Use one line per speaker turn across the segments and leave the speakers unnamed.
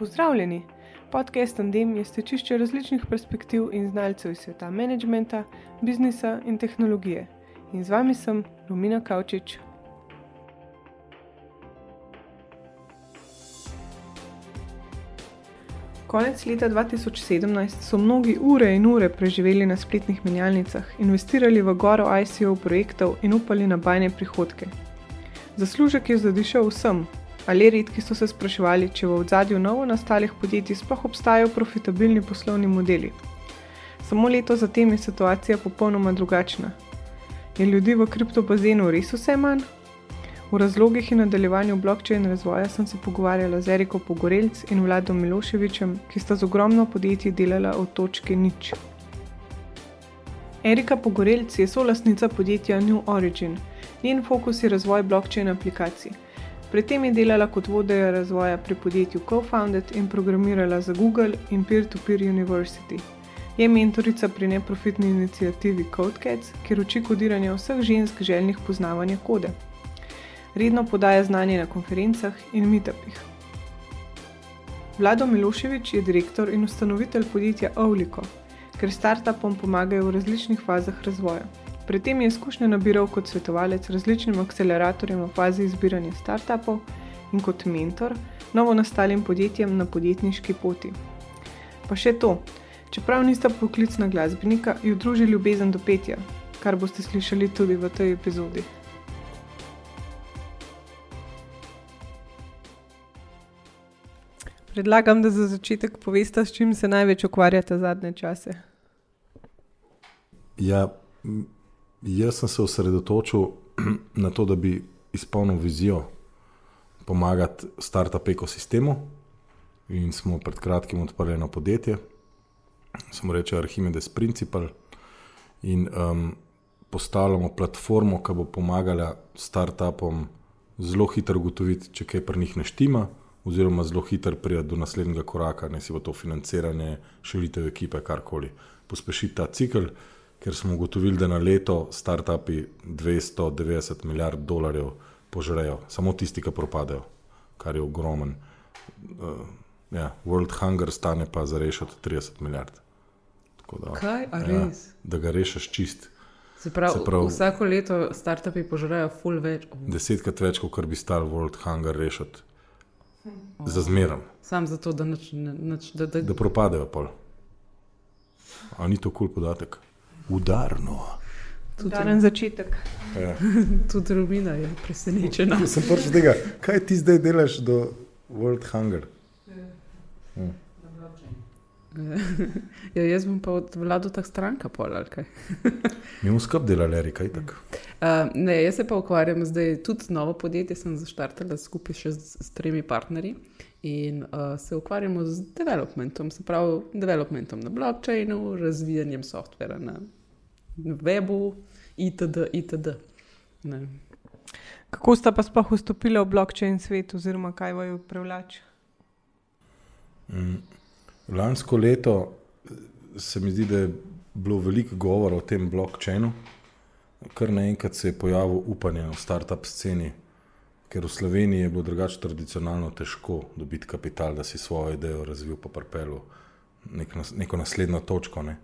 Pozdravljeni! Podcast Tandem je stečišče različnih perspektiv in znalcev iz sveta menedžmenta, biznisa in tehnologije. In z vami sem Lumina Kavčič. Konec leta 2017 so mnogi ure in ure preživeli na spletnih menjalnicah, investirali v goro ICO projektov in upali na bajne prihodke. Zaslužek je zadišal vsem, ali redki so se spraševali, če v odzadju novo nastalih podjetij sploh obstajajo profitabilni poslovni modeli. Samo leto zatem je situacija popolnoma drugačna. Je ljudi v kriptobazenu res vse manj? V razlogih in nadaljevanju blockchain razvoja sem se pogovarjala z Eriko Pogorelc in Vladom Miloševičem, ki sta z ogromno podjetji delala od točke nič. Erika Pogorelc je solasnica podjetja New Origin. Njen fokus je razvoj blockchain aplikacij. Pri tem je delala kot vodja razvoja pri podjetju CoFounded in programirala za Google in Peer-to-Peer University. Je mentorica pri neprofitni inicijativi CodeCats, kjer uči kodiranje vseh žensk željnih poznavanja kode. Redno podaja znanje na konferencah in meetupih. Vlado Miloševič je direktor in ustanovitelj podjetja Ovliko, ker startupom pomagajo v različnih fazah razvoja. Pri tem je izkušnje nabiral kot svetovalec različnim akceleratorjem v fazi izbiranja startupov in kot mentor novo nastalim podjetjem na podjetniški poti. Pa še to, čeprav nista poklicna glasbenika, ju druži ljubezen do petja, kar boste slišali tudi v tej epizodi. Predlagam, da za začetek poveste, s čim se največ ukvarjate zadnje čase.
Ja, Jaz sem se osredotočil na to, da bi izpolnil vizijo pomagati startup ekosistemu. In smo pred kratkim odprli eno podjetje, samo reče Archimedes Principal, in um, postavljamo platformo, ki bo pomagala startupom zelo hitro ugotoviti, če kaj pri njih ne štima, oziroma zelo hitro priti do naslednjega koraka, ne si bo to financiranje, širitev ekipe, karkoli. Pospešiti ta cikl ker smo ugotovili, da na leto startupi 290 milijard dolarjev požrejo, samo tisti, ki propadajo, kar je ogromen. Uh, ja, World Hunger stane pa za rešiti 30 milijard.
Da, Kaj, a res? Ja,
da ga rešiš čist.
Se pravi, Se pravi, vsako leto startupi požrejo full več.
Desetkrat več, kot bi stal World Hunger rešiti. Oh. Za zmerom.
Sam zato, da, nač, nač, da, da...
da propadajo pol. A ni to kul cool podatek? Udarno.
Udaren začetek. Ja. Tudi Rubina je presenečena.
Sem prišel tega, kaj ti zdaj delaš do World Hunger?
Ja. Ja, jaz bom pa od vladu tak stranka pol ali kaj.
Mi smo skupaj delali, ali kaj tako?
Uh, ne, jaz se pa ukvarjam zdaj tudi novo podjetje, sem zaštartala skupaj še z, z tremi partnerji in uh, se ukvarjamo z developmentom, se pravi, developmentom na blockchainu, razvijanjem softvera na webu, itd. itd. Kako sta pa sploh vstopili v blockchain svet, oziroma kaj vaju privlači?
Mm. Lansko leto se mi zdi, da je bilo veliko govora o tem blockchainu, kar naenkrat se je pojavilo upanje v startup sceni, ker v Sloveniji je bilo drugače tradicionalno težko dobiti kapital, da si svojo idejo razvil, pa pripelil nek, neko naslednjo točko. Ne.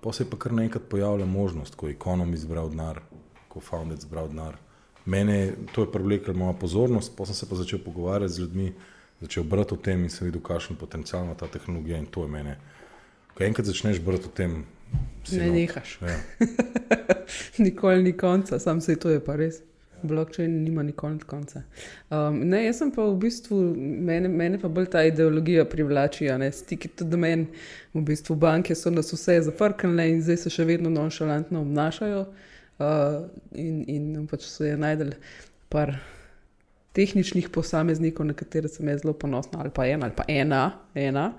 Pa se je pa kar naenkrat pojavila možnost, ko je ekonom izbral denar, ko je founded izbral denar. Mene to je privleklo moja pozornost, pa sem se pa začel pogovarjati z ljudmi, začel brati o tem in sem videl, kakšen potencial ima ta tehnologija in to je mene. Ko enkrat začneš brati o tem,
ne nehaš. Ja. Nikoli ni konca, sam se to je pa res. Blockchain nima nikoli konca. Um, ne, jaz sem pa v bistvu, mene, mene pa bolj ta ideologija privlači, ne stiki tudi meni. V bistvu banke so nas vse zafrknile in zdaj se še vedno nonšalantno obnašajo. Uh, in, in pač so je najdel par tehničnih posameznikov, na katere sem zelo ponosna, ali pa ena, ali pa ena, ena,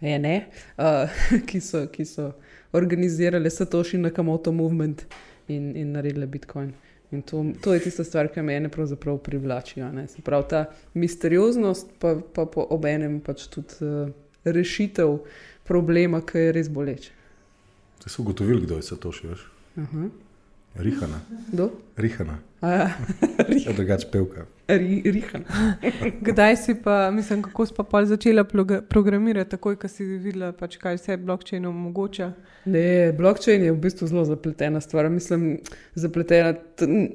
ene, uh, ki, so, ki so organizirali Satoshi Nakamoto movement in, in naredili Bitcoin. In to, to je tista stvar, ki me pravzaprav privlači. Se pravi, ta misterioznost, pa, pa po obenem pač tudi uh, rešitev problema, ki je res boleč.
Ste ugotovili, kdo je to še veš? Uh -huh. Rihana.
Kdo?
Rihana.
Ja.
Ja, drugače pevka.
Rihan.
Kdaj si pa, mislim, kako si pa pol začela programirati, takoj, ko si videla, pač, kaj vse blockchain omogoča?
Ne, blockchain je v bistvu zelo zapletena stvar. Mislim, zapletena,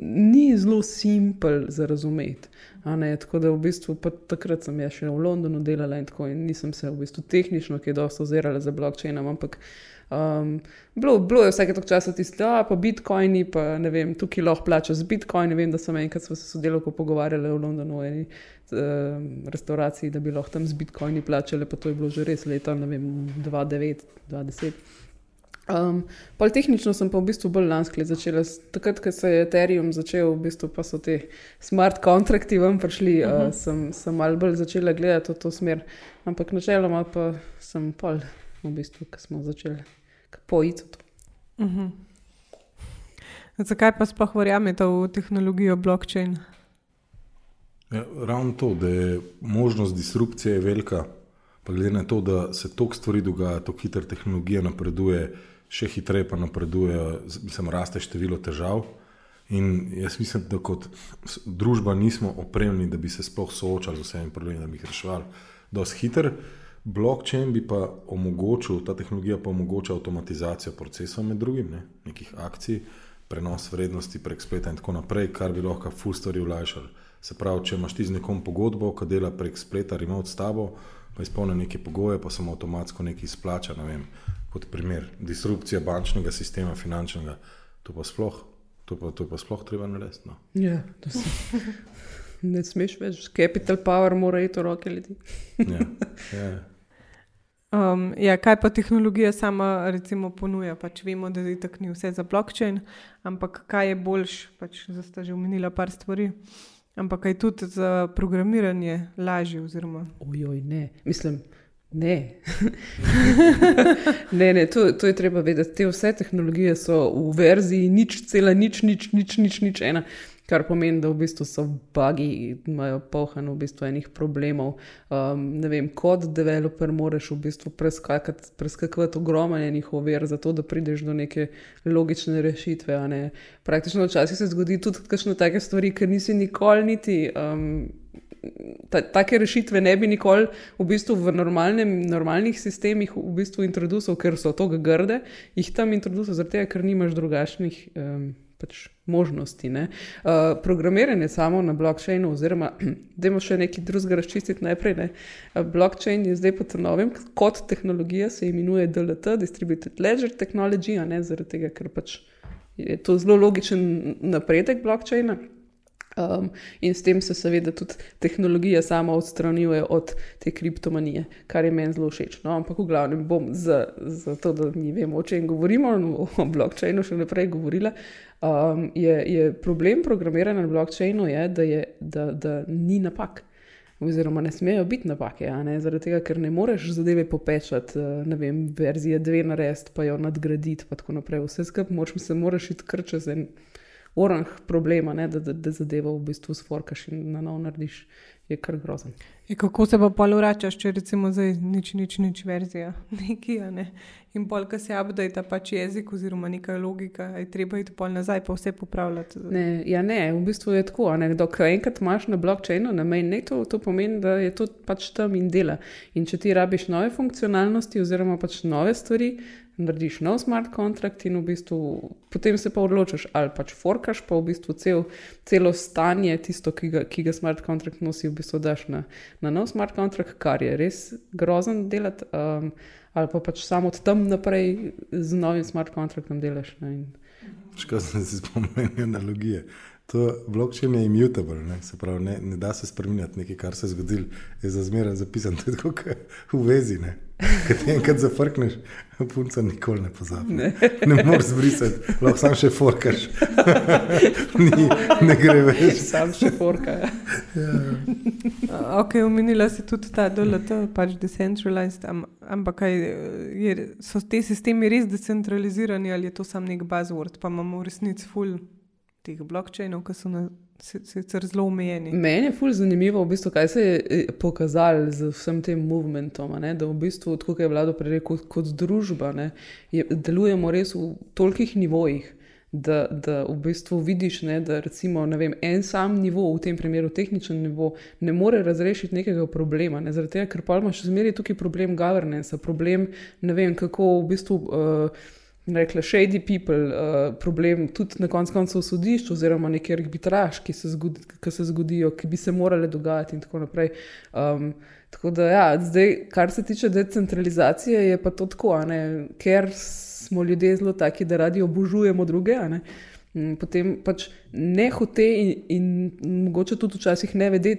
ni zelo simpel za razumeti. Tako da v bistvu takrat sem jaz še v Londonu delala in tako in nisem se v bistvu tehnično kaj dosto ozirala za blockchainom, ampak um, bilo, bilo je vsake toliko časa tisto, a pa bitcoini, pa ne vem, tukaj lahko plačaš z bitcoini. Vem, da sem enkrat se sodelovko pogovarjali v Londonu v eni um, restauraciji, da bi lahko tam z bitcoini plačali, pa to je bilo že res leta, ne vem, 2009, 2010. Um, pol tehnično sem pa v bistvu bolj lansko leto začela, takrat, ko se je Ethereum začel, v bistvu pa so te smart kontrakti ven prišli, uh -huh. uh, sem, sem malo bolj začela gledati v to smer. Ampak načeloma pa sem pol, v bistvu, ko smo začeli pojiti to.
Uh -huh. Zakaj pa sploh verjamete v tehnologijo blockchain?
Ja, ravno to, da je možnost disrupcije je velika, pa glede na to, da se toliko stvari dogaja, tako hitro tehnologija napreduje, še hitreje pa napreduje, z- mislim, raste število težav. In jaz mislim, da kot družba nismo opremljeni, da bi se sploh soočali z vsemi problemi, da bi jih reševali. Dosti hiter. Blockchain bi pa omogočil, ta tehnologija pa omogoča avtomatizacijo procesov, med drugim, ne, nekih akcij, prenos vrednosti prek spleta in tako naprej, kar bi lahko full stvari olajšali. Se pravi, če imaš ti z nekom pogodbo, ki dela prek spleta, remote s tabo, pa izpolni neke pogoje, pa se mu avtomatsko nekaj izplača. Ne vem, kot primer, disrupcija bančnega sistema, finančnega, to pa sploh, to pa, to pa sploh treba narediti. No.
Ja, to se. Ne smeš več, capital power mora iti v roke ljudi.
Ja, ja.
Um, ja, kaj pa tehnologija sama recimo, ponuja? Pač vemo, da je tako ni vse za blockchain, ampak kaj je boljš, pač zdaj ste že omenila par stvari. Ampak kaj tudi za programiranje lažje? Oziroma,
Ojoj, ne, mislim, ne. ne, ne to, to je treba vedeti. Te vse tehnologije so v verziji nič, cela nič, nič, nič, nič, nič ena. Kar pomeni, da v bistvu so bagi, imajo polhan v bistvu enih problemov. Um, ne vem, kot developer moraš v bistvu preskakati, preskakovati ogromno enih ovir, zato da prideš do neke logične rešitve. ne. Praktično včasih se zgodi tudi kakšne take stvari, ker nisi nikoli niti. Um, ta, take rešitve ne bi nikoli v, bistvu v normalnem, normalnih sistemih v bistvu introduceral, ker so tako grde, jih tam introduceral, zaradi tega, ker nimaš drugačnih um, pač možnosti. ne. Uh, programiranje samo na blockchainu, oziroma da imamo še nekaj drugega razčistiti najprej. Ne. Uh, blockchain je zdaj pod novim, kot tehnologija se imenuje DLT, Distributed Ledger Technology, ne zaradi tega, ker pač je to zelo logičen napredek blockchaina. Um, in s tem se seveda tudi tehnologija sama odstranjuje od te kriptomanije, kar je meni zelo všeč. No, ampak v glavnem bom za, za to, da mi vemo, o čem govorimo, o, o blockchainu še naprej govorila. Um, je, je problem programiranja na blockchainu, je, da, je, da, da ni napak. Oziroma, ne smejo biti napake, ne? zaradi tega, ker ne moreš zadeve popečati, eh, ne vem, verzije dve narediti, pa jo nadgraditi, pa tako naprej. Vse skupaj moraš, iti kar čez en orang problema, ne, da, da, da zadevo v bistvu sforkaš in na novo narediš, je kar grozen.
je, kako se pa pol vračaš, če recimo zdaj nič, nič, nič verzija, neki, a ne. In pol, ko se update pač jezik oziroma neka logika, je treba iti pol nazaj, pa vse popravljati.
Ne, ja, ne, v bistvu je tako. ne, Dokler enkrat imaš na blockchainu, na mainnetu, to pomeni, da je to pač tam in dela. In če ti rabiš nove funkcionalnosti oziroma pač nove stvari, narediš nov smart contract in v bistvu potem se pa odločiš, ali pač forkaš, pa v bistvu cel, celo stanje, tisto, ki ga, ki ga smart contract nosi, v bistvu daš na, na nov smart contract, kar je res grozen delati. Um, ali pa pač samo od tam naprej z novim smart contractom delaš. Ne, in,
Škoda, da se spomnim analogije. To blockchain je immutable, ne? se pravi, ne, ne da se spremenjati nekaj, kar se je zgodilo, je za zmeraj zapisano, tako kot v vezi. Ne? Kad ti enkrat zafrkneš, punca nikoli ne pozabi. Ne, ne moreš zbrisati, lahko sam še forkaš. Ni, ne gre več.
Sam še forka. Ja.
Ok, omenila si tudi ta DLT, pač decentralized, am, ampak kaj, je, so te sistemi res decentralizirani ali je to sam nek buzzword, pa imamo v resnici full teh blokčinov, ki so na, si- sicer zelo omejeni.
Meni je fully zanimivo, v bistvu, kaj se je eh, pokazalo z vsem tem movementom. ne, Da v bistvu, tako kot je vlado prej rekel, kot družba, ne, je, delujemo res v tolikih nivojih. da, da v bistvu vidiš, ne, da recimo, vem, en sam nivo, v tem primeru tehničen nivo, ne more razrešiti nekega problema. Ne, zaradi tega, ker pa imaš zmeraj tukaj problem governance, problem, ne vem, kako v bistvu. Uh, Rekla, shady people, uh, problem tudi na koncu koncev v sodišču, oziroma neki arbitraž, ki se, zgodi, ki se zgodijo, ki bi se morali dogajati, in tako naprej. Um, tako da, ja, zdaj, kar se tiče decentralizacije, je pa to tako, ker smo ljudje zelo taki, da radi obožujemo druge. Mm, potem pač ne hote in, in mogoče tudi včasih ne vede,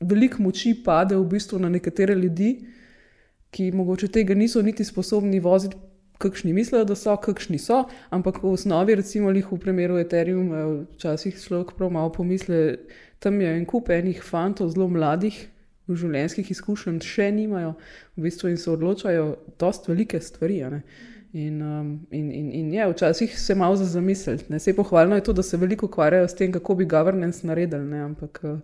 veliko moči pade v bistvu na nekatere ljudi, ki mogoče tega niso niti sposobni voziti. Kakšni mislijo, da so, kakšni so, ampak v osnovi, recimo, v primeru Ethereum, včasih človek prav malo pomisli, tam je en kup enih fantov, zelo mladih, v življenjskih izkušenj, še nimajo, v bistvu in se odločajo, da so velike stvari. In, um, in, in, in je, včasih se malo za zamisliti. Vse pohvalno je to, da se veliko ukvarjajo s tem, kako bi governance naredili. Ne? Ampak uh,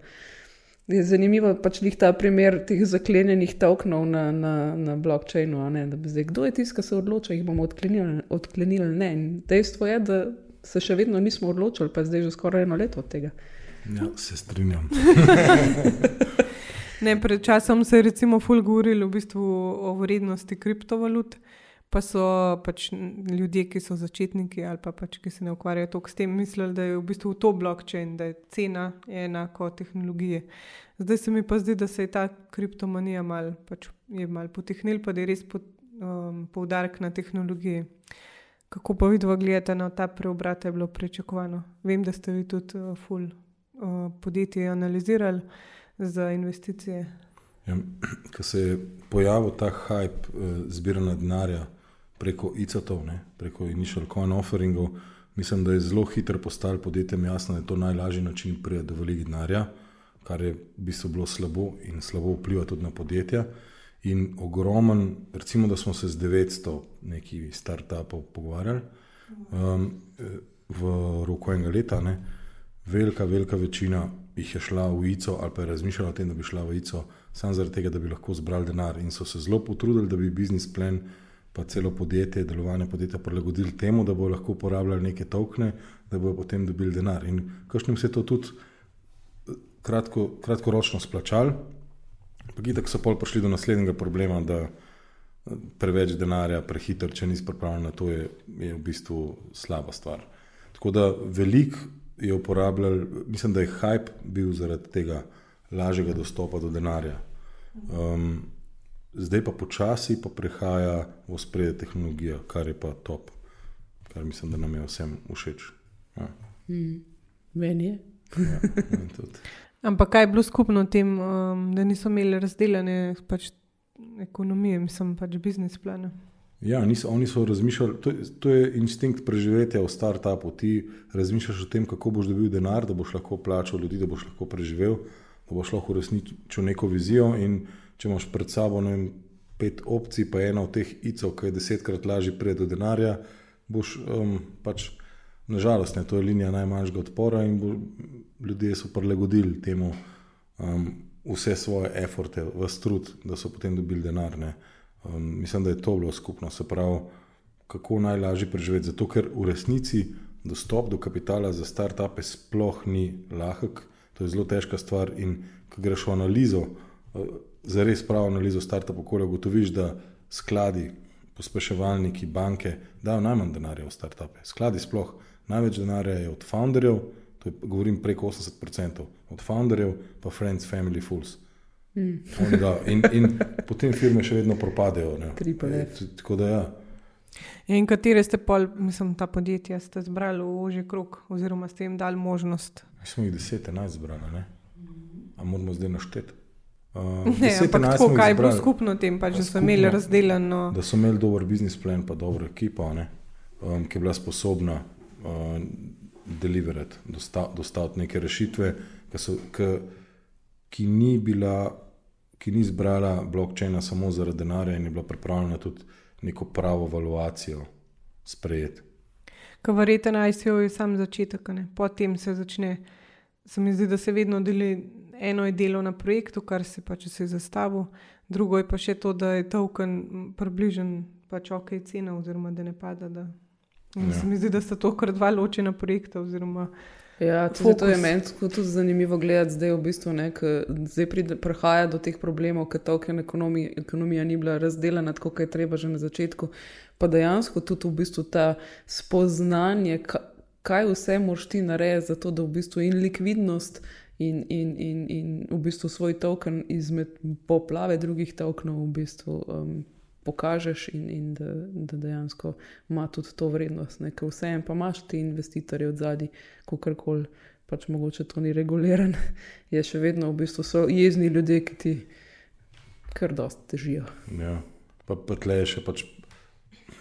je zanimivo pač ta primer teh zaklenjenih tokenov na, na, na blockchainu. Zdaj, kdo je tisti, ki se odloča, jih bomo odklenili, odklenili? Ne. In dejstvo je, da se še vedno nismo odločili, pa je zdaj že skoraj eno leto od tega.
Ja, se strinjam.
ne, pred časom se je recimo fulguril v bistvu o vrednosti kriptovalut pa so pač ljudje, ki so začetniki ali pa pač, ki se ne ukvarjajo toliko s tem, mislili, da je v bistvu to blockchain, da je cena enako tehnologije. Zdaj se mi pa zdi, da se je ta kriptomanija mal, pač mal potehnil, pa da je res pod, um, poudarek na tehnologiji. Kako pa vidva gledate na ta preobrat, je bilo pričakovano? Vem, da ste vi tudi uh, full uh, podjetje analizirali za investicije.
Ja, ko se je pojavil ta hype uh, zbiranja denarja, preko ICO-tov, preko Initial Coin Offeringov. Mislim, da je zelo hitro postalo podjetjem jasno, da je to najlažji način priti do velikih denarja, kar je v bistvu bilo slabo in slabo vpliva tudi na podjetja. In ogromen, recimo, da smo se z 900 neki start-upov pogovarjali um, v roku enega leta, ne, velika, velika večina jih je šla v ICO ali pa je razmišljala o tem, da bi šla v ICO, samo zaradi tega, da bi lahko zbrali denar in so se zelo potrudili, da bi biznis plan pa celo podjetje, delovanje podjetja prilagodili temu, da bo lahko uporabljali neke tokne, da bo potem dobili denar. In kakšnim se to tudi eh, kratko, kratkoročno splačal, pa tako so pol prišli do naslednjega problema, da eh, preveč denarja, prehiter, če nisi pripravljen na to, je, je v bistvu slaba stvar. Tako da velik je uporabljal, mislim, da je hype bil zaradi tega lažjega dostopa do denarja. Um, zdaj pa počasi pa prehaja v spredje tehnologija, kar je pa top, kar mislim, da nam je vsem všeč. Ja.
Mm, meni je.
ja,
Ampak kaj je bilo skupno tem, um, da niso imeli razdeljene pač ekonomije, mislim pač biznis plane?
Ja, niso, oni so razmišljali, to, to je instinkt preživetja v startupu. Ti razmišljaš o tem, kako boš dobil denar, da boš lahko plačal ljudi, da boš lahko preživel, da boš lahko uresničil neko vizijo. In, če imaš pred sabo vem, pet opcij, pa ena od teh ICO, ki je desetkrat lažje priti do denarja, boš um, pač nažalost, ne, to je linija najmanjšega odpora in bo, ljudje so prilagodili temu um, vse svoje eforte, v strud, da so potem dobili denar. Um, mislim, da je to bilo skupno, se pravi, kako najlažje preživeti. Zato, ker v resnici dostop do kapitala za start-upe sploh ni lahek, to je zelo težka stvar in ko greš v analizo. Uh, za res pravo analizo startup okolja ugotoviš, da skladi, pospeševalniki, banke dajo najmanj denarja v startupe. Skladi sploh največ denarja je od founderjev, to je govorim preko 80%, od founderjev pa friends, family, fools. Mm. Da, in, in potem firme še vedno propadejo.
E,
tako da ja.
In katere ste pol, mislim, ta podjetja ste zbrali v ožji krug, oziroma ste jim dali možnost?
Mi smo jih 10, 11 zbrali, ne? A moramo zdaj našteti?
Uh, ne, ampak tako, kaj je bilo skupno tem, pa, da so skupno, imeli razdeljeno.
Da so imeli dober biznis plan, pa dobro ekipo, um, ki je bila sposobna uh, deliverati, dostaviti dosta neke rešitve, ki, so, ki, ki, ni bila, ki ni zbrala blokčina samo zaradi denarja in je bila pripravljena tudi neko pravo valuacijo sprejeti.
Ko verjete na ICO, je sam začetek, potem se začne. Se mi zdi, da se vedno deli eno je delo na projektu, kar se pač se je zastavil, drugo je pa še to, da je token približen pač ok cena, oziroma da ne pada. Da Ja. Se mi zdi, da sta to kar dva ločena projekta. Oziroma,
ja, tudi to je meni tudi zanimivo gledati, zdaj v bistvu ne, zdaj prihaja do teh problemov, ker token ekonomija, ekonomija ni bila razdeljena tako, kot je treba že na začetku. Pa dejansko tudi v bistvu ta spoznanje, kaj vse moš ti narediti, zato da v bistvu in likvidnost. In, in, in, in v bistvu svoj token izmed poplave drugih tokenov v bistvu um, pokažeš, in, in da, da dejansko ima tudi to vrednost. Ker vseeno pa imaš ti investitorje od zadaj, ko karkoli, pač mogoče to ni reguliran, je še vedno v bistvu so jezni ljudje, ki ti kar dosti težijo.
Ja, pa, pa tle je še pač.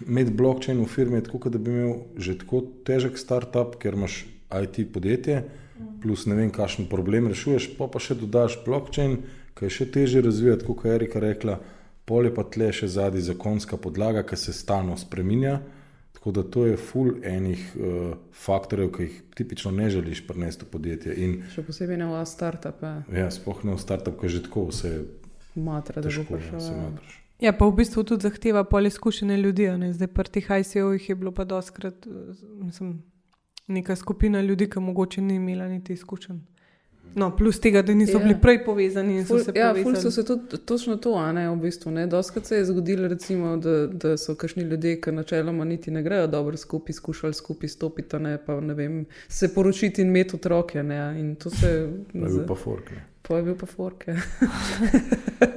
Imeti blockchain v firmi je tako, da bi imel že tako težek start-up, ker imaš IT podjetje, plus ne vem, kakšen problem rešuješ, pa pa še dodaš blockchain, ki je še teže razvijati, kot je Erika rekla pol je pa tle še zadnji zakonska podlaga, ki se stalno spremenja. Tako da to je full enih uh, faktorjev, ki jih tipično ne želiš prenesti v podjetje. In,
še posebej ne v startup.
Ja, sploh ne v startup, ki je že tako vse.
Matra, da bo prišel.
Ja, pa v bistvu tudi zahteva pol izkušene ljudi. Ne? Zdaj, pri teh ICO-jih je bilo pa doskrat, mislim, neka skupina ljudi, ki mogoče ni imela niti izkušenj. No, plus tega, da niso ja. bili prej povezani.
Ful, ja, ful so se tudi točno to, a ne v bistvu. Doskrat se je zgodilo, recimo, da, da so kašni ljudje, ki načeloma niti ne grejo dobro skupaj, skušali skupaj stopiti, ne, pa ne vem, se poročiti in imeti otroke. Ne, in to se je.
Pa je bil pa forke.
Pa je bil pa forke.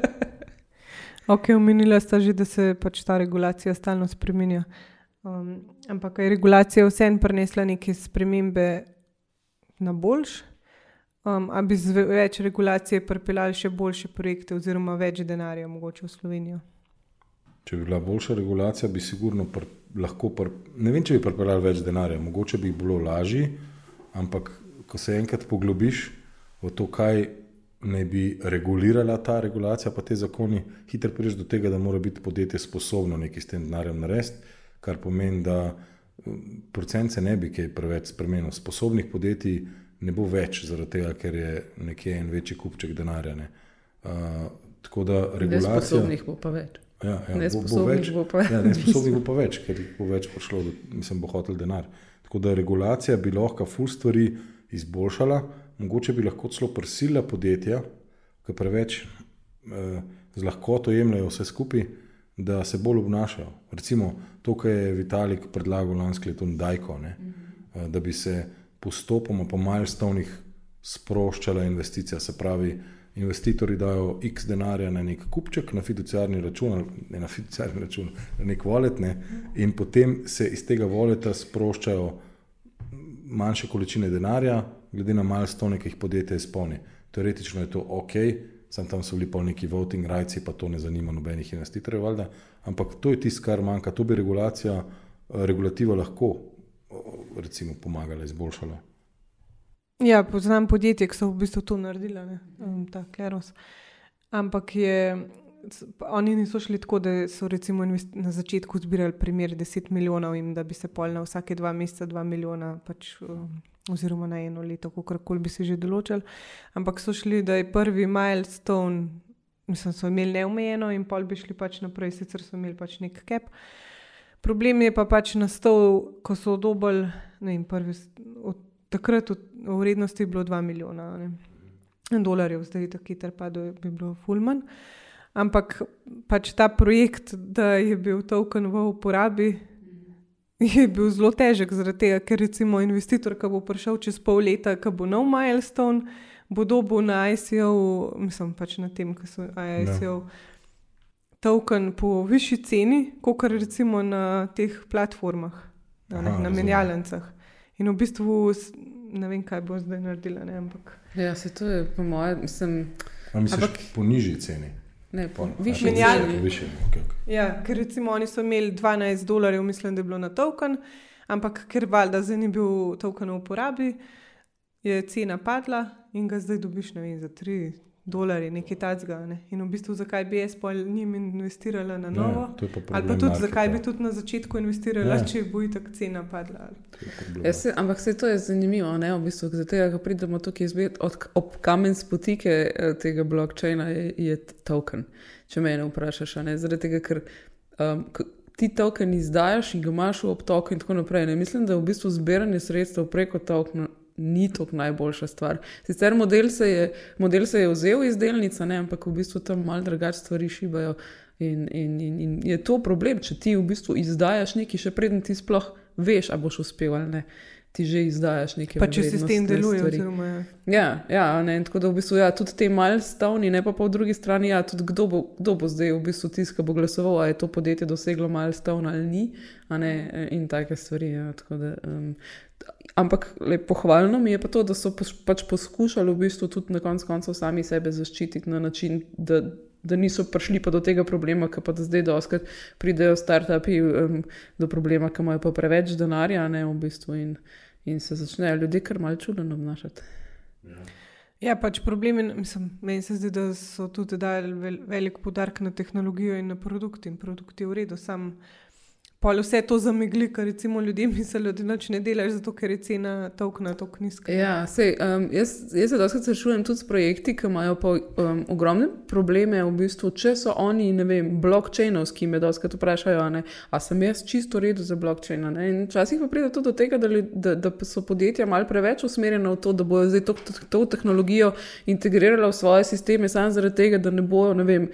ok, omenila sta že, da se pač ta regulacija stalno spremenja. Um, ampak je regulacija vseeno prinesla neke spremembe na boljši? Um, a bi z več regulacije pripeljali še boljše projekte, oziroma več denarja, mogoče v Slovenijo?
Če bi bila boljša regulacija, bi sigurno pr, lahko, pr, ne vem, če bi pripeljali več denarja, mogoče bi bilo lažje, ampak ko se enkrat poglobiš v to, kaj naj bi regulirala ta regulacija, pa te zakoni, hitro prideš do tega, da mora biti podjetje sposobno nekaj s tem denarjem narediti, kar pomeni, da procent se ne bi kaj preveč spremenil. Sposobnih podjetij ne bo več, zaradi tega, ker je nekje en večji kupček denarja. Uh, tako da regulacija.
Nesposobnih bo pa več.
Ja, ja, nesposobnih bo, bo, bo, ja, nesposobnih bo pa več, ker bo več prišlo, da mislim, bo hotel denar. Tako da regulacija bi lahko ful stvari izboljšala, mogoče bi lahko celo prisila podjetja, ki preveč eh, z lahkoto jemljajo vse skupaj, da se bolj obnašajo. Recimo to, kar je Vitalik predlagal lansko leto, Dajko, ne, mm -hmm. da bi se postopoma po milestonih sproščala investicija. Se pravi, investitorji dajo x denarja na nek kupček, na fiduciarni račun, ne na fiduciarni račun, na nek volet, ne, in potem se iz tega voleta sproščajo manjše količine denarja, glede na milestone, ki jih podjetje izpolni. Teoretično je to ok. Sam tam so bili pa neki voting rights, pa to ne zanima nobenih investitorjev, valjda. ampak to je tisto, kar manjka. To bi regulacija, regulativa lahko recimo, pomagala, izboljšala.
Ja, poznam podjetje, ki so v bistvu to naredili, um, ta Kleros. Ampak je, oni niso šli tako, da so na začetku zbirali primer 10 milijonov in da bi se pol na vsake dva meseca 2 milijona, pač, um, oziroma na eno leto, kako koli bi se že določili. Ampak so šli, da je prvi milestone, mislim, so imeli neomejeno in pol bi šli pač naprej, sicer so imeli pač nek cap. Problem je pa pač nastal, ko so odobili, od takrat v vrednosti je bilo 2 milijona ne, dolarjev, zdaj je tako hiter, pa da bi bilo fulman. Ampak pač ta projekt, da je bil token v uporabi, je bil zelo težek, zaradi tega, ker recimo investitor, ki bo prišel čez pol leta, ki bo nov milestone, bo dobil na ICO, mislim pač na tem, ki so ICO. Ja token po višji ceni, kot recimo na teh platformah, Aha, ne, na menjalnicah. In v bistvu ne vem, kaj bo zdaj naredila. Ne, ampak...
Ja, se to je po mojem, mislim.
Ampak po nižji ceni.
Ne, po višji
okay.
Ja, ker recimo oni so imeli 12 dolarjev, mislim, da je bilo na token, ampak ker valjda zdaj ni bil token v uporabi, je cena padla in ga zdaj dobiš, ne vem, za 3 dolarji, nekaj takega. Ne? In v bistvu, zakaj bi jaz pol njim investirala na ja, novo?
Ja,
ali pa tudi, marketa. zakaj bi tudi na začetku investirala, ja. če bo i tako cena padla.
Ja, se, ampak se to je zanimivo, ne? v bistvu, zato, ko pridemo tukaj izbit, od, ob kamen spotike eh, tega blockchaina je, je token. Če me ne vprašaš, ne? zaradi tega, ker um, ti token izdajaš in ga imaš v obtoku in tako naprej. Ne? Mislim, da v bistvu zbiranje sredstev preko tokena ni to najboljša stvar. Sicer model se je, model se je vzel iz delnice, ampak v bistvu tam malo drugače stvari šibajo. In, in, in, in je to problem, če ti v bistvu izdajaš nekaj, še preden ti sploh veš, ali boš uspel ali ne ti že izdajaš nekaj.
Pa če sistem deluje, oziroma.
Ja, ja, ja ne, tako da v bistvu ja, tudi te milestone, ne pa po drugi strani, ja, tudi kdo bo, kdo bo zdaj v bistvu tiskal, bo glasoval, ali je to podjetje doseglo milestone ali ni, ne, in take stvari. Ja, da, um, ampak pohvalno mi je pa to, da so pač poskušali v bistvu tudi na koncu koncev sami sebe zaščititi na način, da. Da niso prišli pa do tega problema, ki pa zdaj doskrat pridejo startupi um, do problema, ki imajo pa preveč denarja, ne v bistvu. In, in se začnejo ljudje kar malce čudno obnašati.
Ja. Pač problem je, mislim, meni se zdi, da so tudi dali velik podarek na tehnologijo in na produkt, in produkt je v redu, sam Pa vse to zamegli, kar recimo ljudje mislijo, da noč ne delaš, zato ker je cena tokna tako nizka.
Ja, sej, um, jaz, jaz se dosti srečujem tudi s projekti, ki imajo pa, um, ogromne probleme, v bistvu, če so oni, ne vem, blockchainovski, me dosti vprašajo, ne, a sem jaz čisto redo za blockchain. Včasih pa pride tudi do tega, da, da, da so podjetja mal preveč usmerjena v to, da bodo zdaj to, to, to tehnologijo integrirala v svoje sisteme, samo zaradi tega, da ne bojo, ne vem,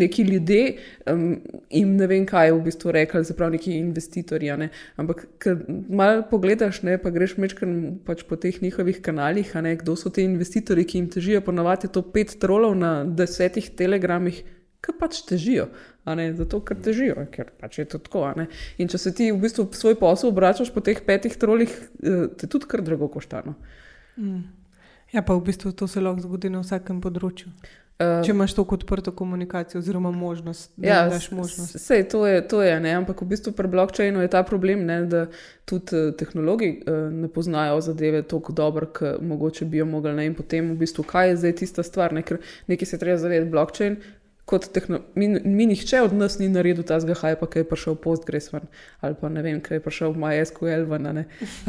neki ljudje um, jim ne vem, kaj v bistvu rekli prav neki investitorji. Ne? Ampak, ker malo pogledaš, ne, pa greš mečkar pač po teh njihovih kanalih, ne, kdo so ti investitorji, ki jim težijo ponovati to pet trolov na desetih telegramih, ki pač težijo. Zato, ker težijo, ker pač je to tako. In če se ti v bistvu svoj posel obračaš po teh petih trolih, eh, te tudi kar drago koštano.
Mm. Ja, pa v bistvu to se lahko zgodi na vsakem področju. Uh, Če imaš tako odprto komunikacijo, oziroma možnost, da ja, daš možnost.
Vse to je, to je ne? ampak v bistvu pri blockchainu je ta problem, ne? da tudi uh, tehnologi uh, ne poznajo zadeve tako dobro, kot mogoče bi jo mogli. Ne? In potem v bistvu, kaj je zdaj tista stvar, ne? ker nekaj se treba zavedati. Blockchain kot tehnologija. Mi, mi nihče od nas ni naredil ta zgahaj, pa kaj je prišel PostgreSQL ali pa ne vem, kaj je prišel MySQL. Ven,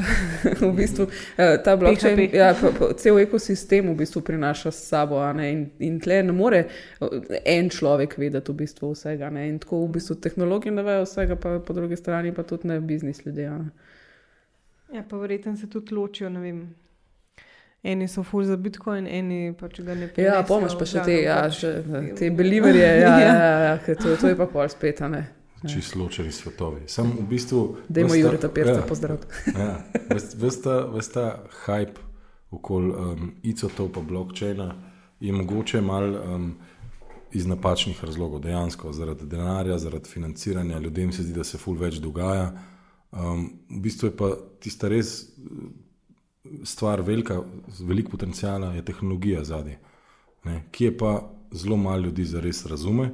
v bistvu eh, ta blockchain, ja, pa, pa, cel ekosistem v bistvu prinaša s sabo in, in tle ne more eh, en človek vedeti v bistvu vsega. Ne? In tako v bistvu tehnologije ne vejo vsega, pa po drugi strani pa tudi ne biznis ljudi.
Ja, pa verjetno se tudi ločijo, ne vem. Eni so full za Bitcoin, eni pa če ga ne
prijemo. Ja, pomoč pa še te, ja, še, te beliverje, ja, ja, ja, ja, to, to je pa pol spet.
Čisto ločeni svetovi. Sam v bistvu.
Dajmo Jure ta perca ja, pozdraviti.
ja, Veste, hype okoli um, ICO-tov pa blockchaina je mogoče mal um, iz napačnih razlogov. Dejansko zaradi denarja, zaradi financiranja, ljudem se zdi, da se ful več dogaja. Um, v bistvu je pa tista res stvar, velika, veliko potencijala je tehnologija zadnji, ki je pa zelo malo ljudi zares razume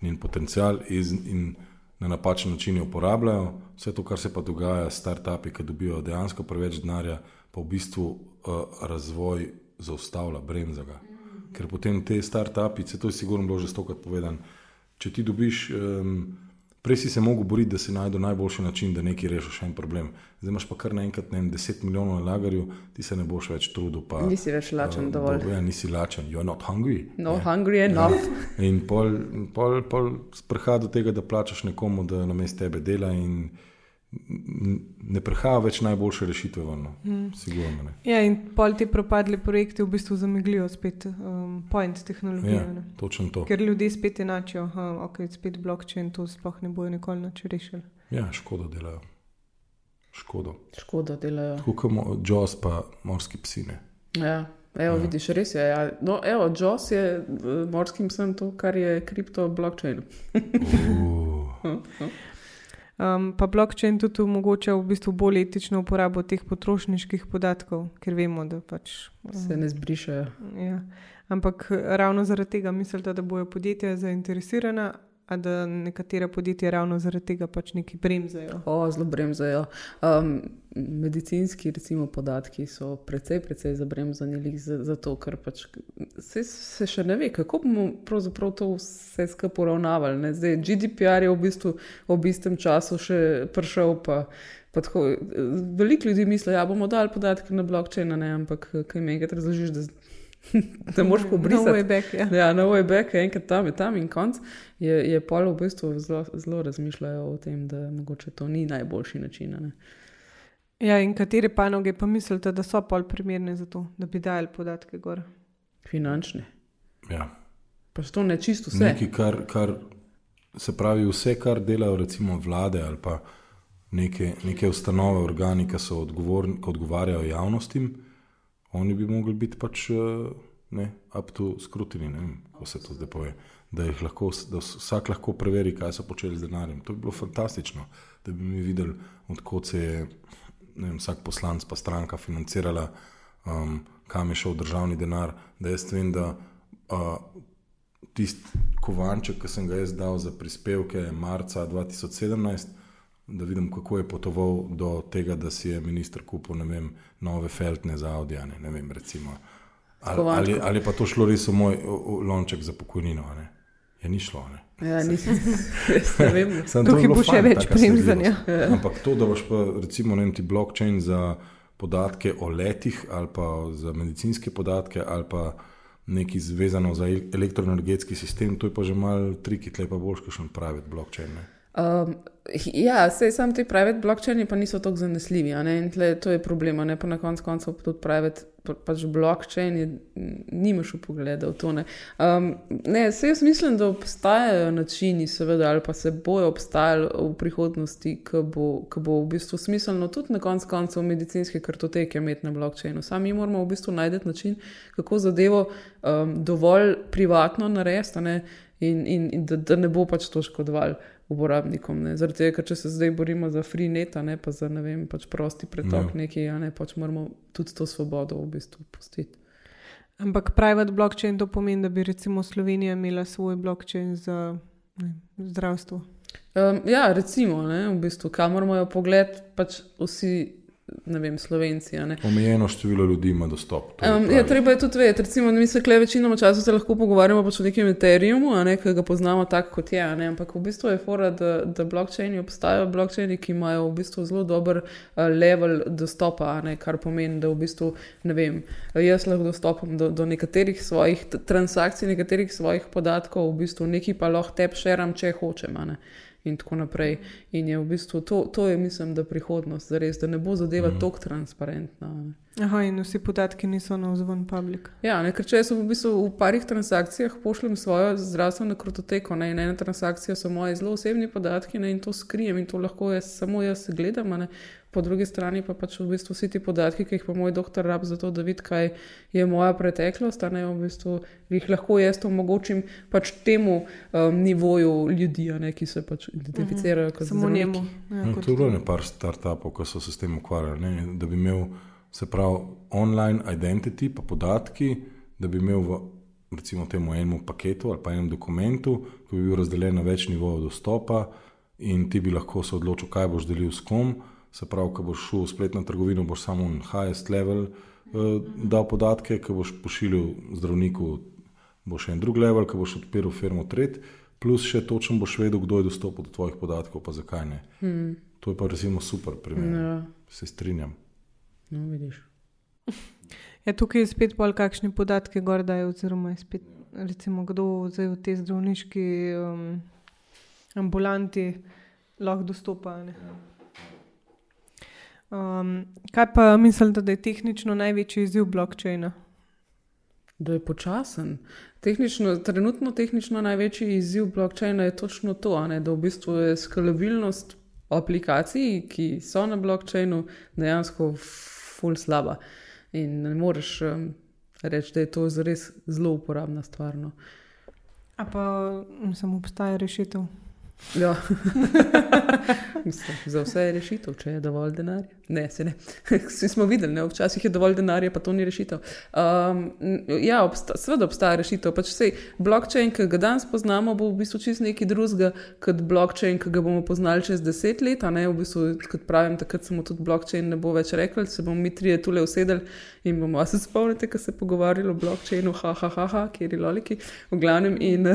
in potencijal iz, in na napačen način jo uporabljajo. Vse to, kar se pa dogaja start-upi, ki dobijo dejansko preveč denarja, pa v bistvu uh, razvoj zaustavlja, bremza ga. Ker potem te start-upi, se to je sigurno bilo že stokrat povedano, če ti dobiš. Um, Prej si se mogel boriti, da si najdel najboljši način, da nekaj rešiš en problem. Zdaj imaš pa kar naenkrat ne 10 milijonov na lagarju, ti se ne boš več trudil. Pa,
nisi več lačen uh, dovolj.
Ja, nisi lačen, you're not hungry.
No, yeah. hungry enough.
Ja. In pol, pol, pol spreha do tega, da plačaš nekomu, da na mestu tebe dela. In, ne prihaja več najboljše rešitve. No. Mm.
Ja, in pol ti propadli projekti v bistvu zameglijo spet um, point tehnologije.
Ja, točno to.
Ker ljudje spet enačijo, da okay, je spet blockchain, to sploh ne bojo nikoli več rešili.
Ja, škodo delajo. Škodo.
Škodo delajo.
Tako kot Jaws, pa morski psi. Ne.
Ja. Evo, ja. vidiš, res je. Ja. No, evo, Jaws je morskim psom to, kar je kripto blockchain.
Um, pa blockchain tudi omogoča v bistvu bolj etično uporabo teh potrošniških podatkov, ker vemo, da pač,
um, se ne zbrišajo.
Ja. Ampak ravno zaradi tega mislim, da bojo podjetja zainteresirana, a da nekatera podjetja ravno zaradi tega pač nekaj bremzajo.
O, zelo bremzajo. Um, medicinski recimo, podatki so precej, precej zabremzani, zato ker pač se, se še ne ve, kako bomo pravzaprav to vse skupaj uravnavali. Zdaj, GDPR je v bistvu v istem času še prišel. Pa, pa tako, veliko ljudi misli, da ja, bomo dali podatke na blockchain, ne, ampak kaj mi enkrat razložiš da moraš pobrisati.
No way back, ja.
Ja, no way back, enkrat tam je tam in konc. Je, je pol v bistvu zelo, zelo razmišljajo o tem, da mogoče to ni najboljši način. a Ne?
Ja, in katere panoge pa mislite, da so pol primerne za to, da bi dajali podatke gor?
Finančne.
Ja.
Pa to ne čisto vse.
Nekaj, kar, kar se pravi, vse, kar delajo recimo vlade ali pa neke, neke ustanove, organi, ki so odgovorni, ki odgovarjajo javnostim, oni bi mogli biti pač eh, ne, up to scrutiny, ne vem, kako se to zdaj pove. Da, lahko, da vsak lahko preveri, kaj so počeli z denarjem. To bi bilo fantastično, da bi mi videli, odkot se je vem, vsak poslanec pa stranka financirala, um, kam je šel državni denar. Da jaz vem, da uh, tisti kovanček, ki sem ga jaz dal za prispevke marca 2017, da vidim, kako je potoval do tega, da si je minister kupil vem, nove feltne za Audijane. Ne vem, recimo. Ali, ali, ali pa to šlo res v moj lonček za pokojnino. Ne? Je ni šlo. Ne?
Ja, nisem,
Tukaj
je bilo
bo še
fajn,
več
sledljivost. Ampak to, da boš pa recimo vem, ti blockchain za podatke o letih ali pa za medicinske podatke ali pa nekaj zvezano za el- elektroenergetski sistem, to je pa že mal triki, tle pa boš kakšen pravi blockchain. Ne?
Um, ja, sej sam ti private blockchaini pa niso tako zanesljivi, in tle, to je problem, ne pa na koncu koncev tudi private, pa, pač blockchain, je, nimaš upogleda v to. Ne, um, ne sej jaz mislim, da obstajajo načini, seveda, ali pa se bojo obstajali v prihodnosti, ki bo, ki bo v bistvu smiselno tudi na koncu koncev medicinske kartoteke imeti na blockchainu. Sami moramo v bistvu najti način, kako zadevo um, dovolj privatno narediti, in, in, in da, da ne bo pač to škodovalo uporabnikom. Ne. Zaradi tega, ker če se zdaj borimo za free net, a ne pa za ne vem, pač prosti pretok nekaj, a ne pač moramo tudi to svobodo v bistvu pustiti.
Ampak private blockchain to pomeni, da bi recimo Slovenija imela svoj blockchain za ne, vem, zdravstvo.
Um, ja, recimo, ne, v bistvu, kamor imajo pogled, pač vsi, vem, slovenci.
Omejeno število ljudi ima dostop. to je
Um, ja,
pravi.
treba je tudi vedeti, recimo, mi se kle večinoma časa se lahko pogovarjamo pač o nekem Ethereumu, a ne, ki ga poznamo tako, kot je. Ne, ampak v bistvu je fora, da, da blockchaini obstajajo, blockchaini, ki imajo v bistvu zelo dober uh, level dostopa, ne, kar pomeni, da v bistvu, ne vem, jaz lahko dostopam do, do nekaterih svojih transakcij, nekaterih svojih podatkov, v bistvu nekaj pa lahko tep šeram, če hočem. ne. In tako naprej. In je v bistvu to, to je, mislim, da prihodnost, zares, da ne bo zadeva mm. tako transparentna. Ne.
Aha, in vsi podatki niso na vzven public.
Ja, ne, ker če jaz v, bistvu v parih transakcijah pošljem svojo zdravstveno kartoteko, ne, in ena transakcija so moje zelo osebni podatki ne, in to skrijem in to lahko jaz, samo jaz gledam, a ne, po drugi strani pa pač v bistvu vsi ti podatki, ki jih pa moj doktor rab za to, da vidi, kaj je moja preteklost, a ne v bistvu jih lahko jaz omogočim pač temu um, nivoju ljudi, a ne, ki se pač identificirajo kot
Samo
zdravniki.
njemu. Ja,
No,
kot
to je bilo nekaj startupov, ki so se s tem ukvarjali, ne? da bi imel se pravi online identity, pa podatki, da bi imel v recimo temu enemu paketu ali pa enem dokumentu, ki bi bil razdeljen na več nivojev dostopa in ti bi lahko se odločil, kaj boš delil s kom. Se pravi, ko boš šel v spletno trgovino, boš samo na highest level uh, dal podatke, ko boš pošiljal zdravniku, bo še en drug level, ko boš odpiral firmo tret, plus še točno boš vedel, kdo je dostopal do tvojih podatkov, pa zakaj ne.
Hmm.
To je pa recimo super primer.
Ja,
Se strinjam.
no, vidiš.
Ja, tukaj je spet pol kakšne podatke gor dajo, oziroma je spet, recimo, kdo zdaj v te zdravniški um, ambulanti lahko dostopa. a ne. Um, kaj pa mislite, da je tehnično največji izziv blockchaina?
Da je počasen. Tehnično, trenutno tehnično največji izziv blockchaina je točno to, ne, da v bistvu je skalabilnost aplikacij, ki so na blockchainu, dejansko ful slaba. In ne moreš um, reči, da je to res zelo uporabna stvar. No.
A pa samo obstaja rešitev.
Ja. Mislim, za vse je rešitev, če je dovolj denarja. Ne, se ne. Vsi smo videli, ne? včasih je dovolj denarja, pa to ni rešitev. Um, ja, obsta seveda obstaja rešitev. Pač sej, blockchain, ki ga danes poznamo, bo v bistvu čist nekaj drugega kot blockchain, ki ga bomo poznali čez deset let. V bistvu, kot pravim, takrat samo tudi blockchain ne bo več rekel, se bomo mi trije tule usedeli in bomo, se spomnite, ko se pogovarjali o blockchainu, ha, ha, ha, kjer je loliki, v glavnem. In,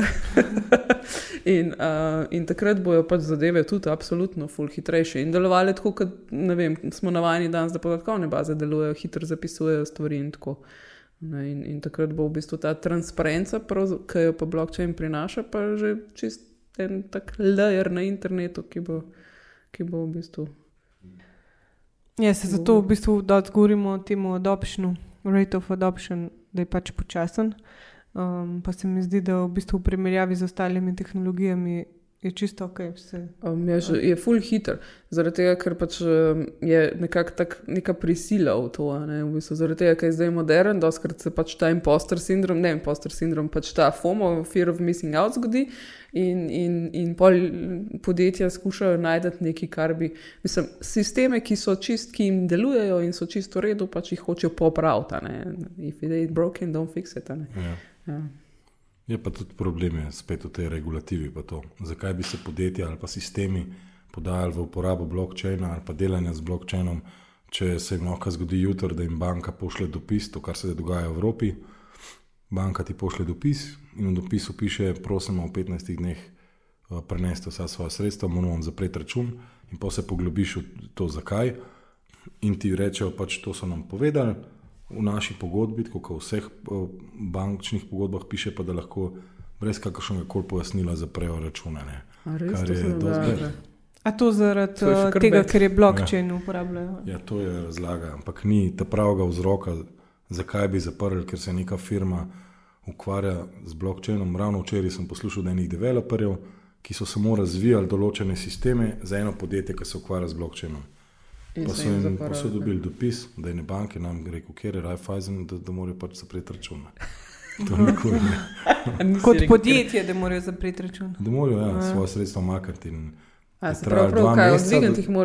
in, uh, in takrat bojo pač zadeve tudi absolutno ful hitrejše in delovale tako, kot vem, smo navajeni danes, da podatkovne baze delujejo, hitro zapisujejo stvari in tako. Ne, in, in takrat bo v bistvu ta transparenca, ki jo pa blockchain prinaša, pa že čist en tak layer na internetu, ki bo, ki bo v bistvu.
Ja, se zato v bistvu dosti govorimo o tem adoptionu, rate of adoption, da je pač počasen. Um, pa se mi zdi, da v bistvu v primerjavi z ostalimi tehnologijami je čisto ok. Vse.
Um, je, že, je full hiter, zaradi tega, ker pač um, je nekako tak, neka prisila v to. a Ne, v bistvu, zaradi tega, ker je zdaj modern, doskrat se pač ta imposter sindrom, ne imposter sindrom, pač ta FOMO, fear of missing out zgodi. In, in, in pol podjetja skušajo najti nekaj, kar bi. Mislim, sisteme, ki so čist, ki jim delujejo in so čisto v redu, pač jih hočejo popraviti. a ne. If it ain't broken, don't fix it. a ne.
Ja. Je pa tudi problem spet v tej regulativi. Zakaj bi se podjetja ali pa sistemi podajali v uporabo blokčina ali pa delanja z blokčinom, če se jim lahko zgodi jutri, da jim banka pošlje dopis, to kar se dogaja v Evropi. Banka ti pošlje dopis in v dopisu piše, prosimo v 15 dneh eh, prenesti vsa svoja sredstva, moramo vam zapreti račun in pa se poglobiš v to, zakaj. In ti rečejo, pač to so nam povedali, v naši pogodbi, kot v vseh eh, bančnih pogodbah, piše pa, da lahko brez kakršnega koli pojasnila zaprejo račune. Ne.
A res,
Kar
to
je?
A to zaradi
To je kar
tega, ker je blockchain ja. uporabljajo.
Ja, to je razlaga, ampak ni ta pravega vzroka, zakaj bi zaprli, ker se neka firma ukvarja z blokčinom. Ravno včeraj sem poslušal od enih developerjev, ki so samo razvijali določene sisteme za eno podjetje, ki se ukvarja z blokčinom.
In
Pa so
jim
jim pa so dobili dopis, da je ne banke nam rekel, kjer je Raiffeisen, da, da morajo pač zapreti račune. To nikoli ne.
Kot podjetje, da morajo zapreti račun.
Da morajo ja, svoje sredstva da-